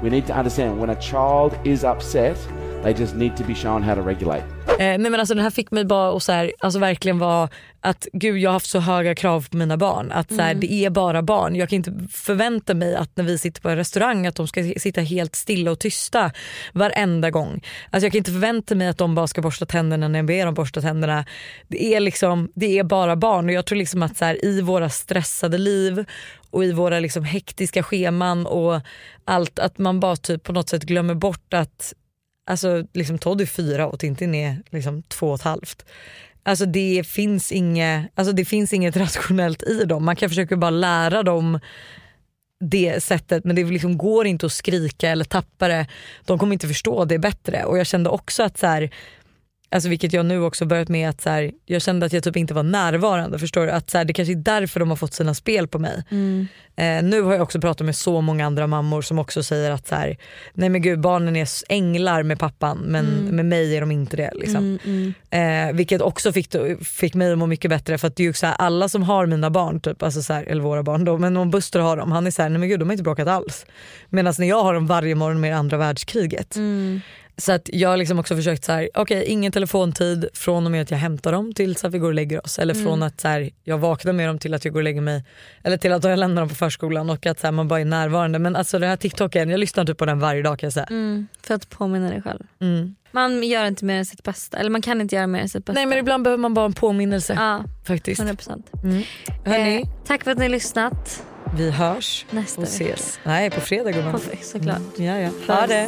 We need to understand when a child is upset, They just need to be shown how to regulate. Eh, nej men alltså den här fick mig bara att så här, alltså verkligen vara att gud jag har haft så höga krav på mina barn. Att så här, Mm. det är bara barn. Jag kan inte förvänta mig att när vi sitter på en restaurang att de ska sitta helt stilla och tysta varenda gång. Alltså jag kan inte förvänta mig att de bara ska borsta tänderna när jag ber dem borsta tänderna. Det är, liksom, det är bara barn och jag tror liksom att så här, i våra stressade liv och i våra liksom hektiska scheman och allt att man bara typ på något sätt glömmer bort att Alltså liksom Todd är fyra och Tintin är liksom två och ett halvt. Alltså det finns, inget, alltså det finns inget rationellt i dem. Man kan försöka bara lära dem det sättet men det liksom går inte att skrika eller tappa det. De kommer inte förstå det bättre. Och jag kände också att så här, Alltså vilket jag nu också börjat med att så här, jag kände att jag typ inte var närvarande. Förstår du? Att så här, det kanske är därför de har fått sina spel på mig. Mm. Eh, nu har jag också pratat med så många andra mammor som också säger att så här, nej men gud barnen är änglar med pappan men Mm. med mig är de inte det. Liksom. Mm, mm. Eh, vilket också fick, fick mig att må mycket bättre för att det är ju så alla som har mina barn, typ, alltså så eller våra barn då, men om Buster har dem, han är såhär, nej men gud de har inte bråkat alls. Medan när jag har dem varje morgon med andra världskriget. Mm. Så att jag har liksom också försökt så här, okej ingen telefontid från och med att jag hämtar dem tills att vi går och lägger oss. Eller Mm. från att så här, jag vaknar med dem till att jag går och lägger mig. Eller till att jag lämnar dem på förskolan och att så här, man bara är närvarande. Men alltså den här TikToken, jag lyssnar typ på den varje dag kan jag säga. Mm, för att påminna dig själv. Mm. Man gör inte mer än sitt bästa. Eller man kan inte göra mer än sitt bästa. Nej men ibland behöver man bara en påminnelse. Ja, faktiskt. 100%. Mm. Hörni, Eh, tack för att ni har lyssnat. vi hörs Nästa och vecka. ses. Nej på fredag gumman. Såklart. Mm. Ja, ja. Ha det.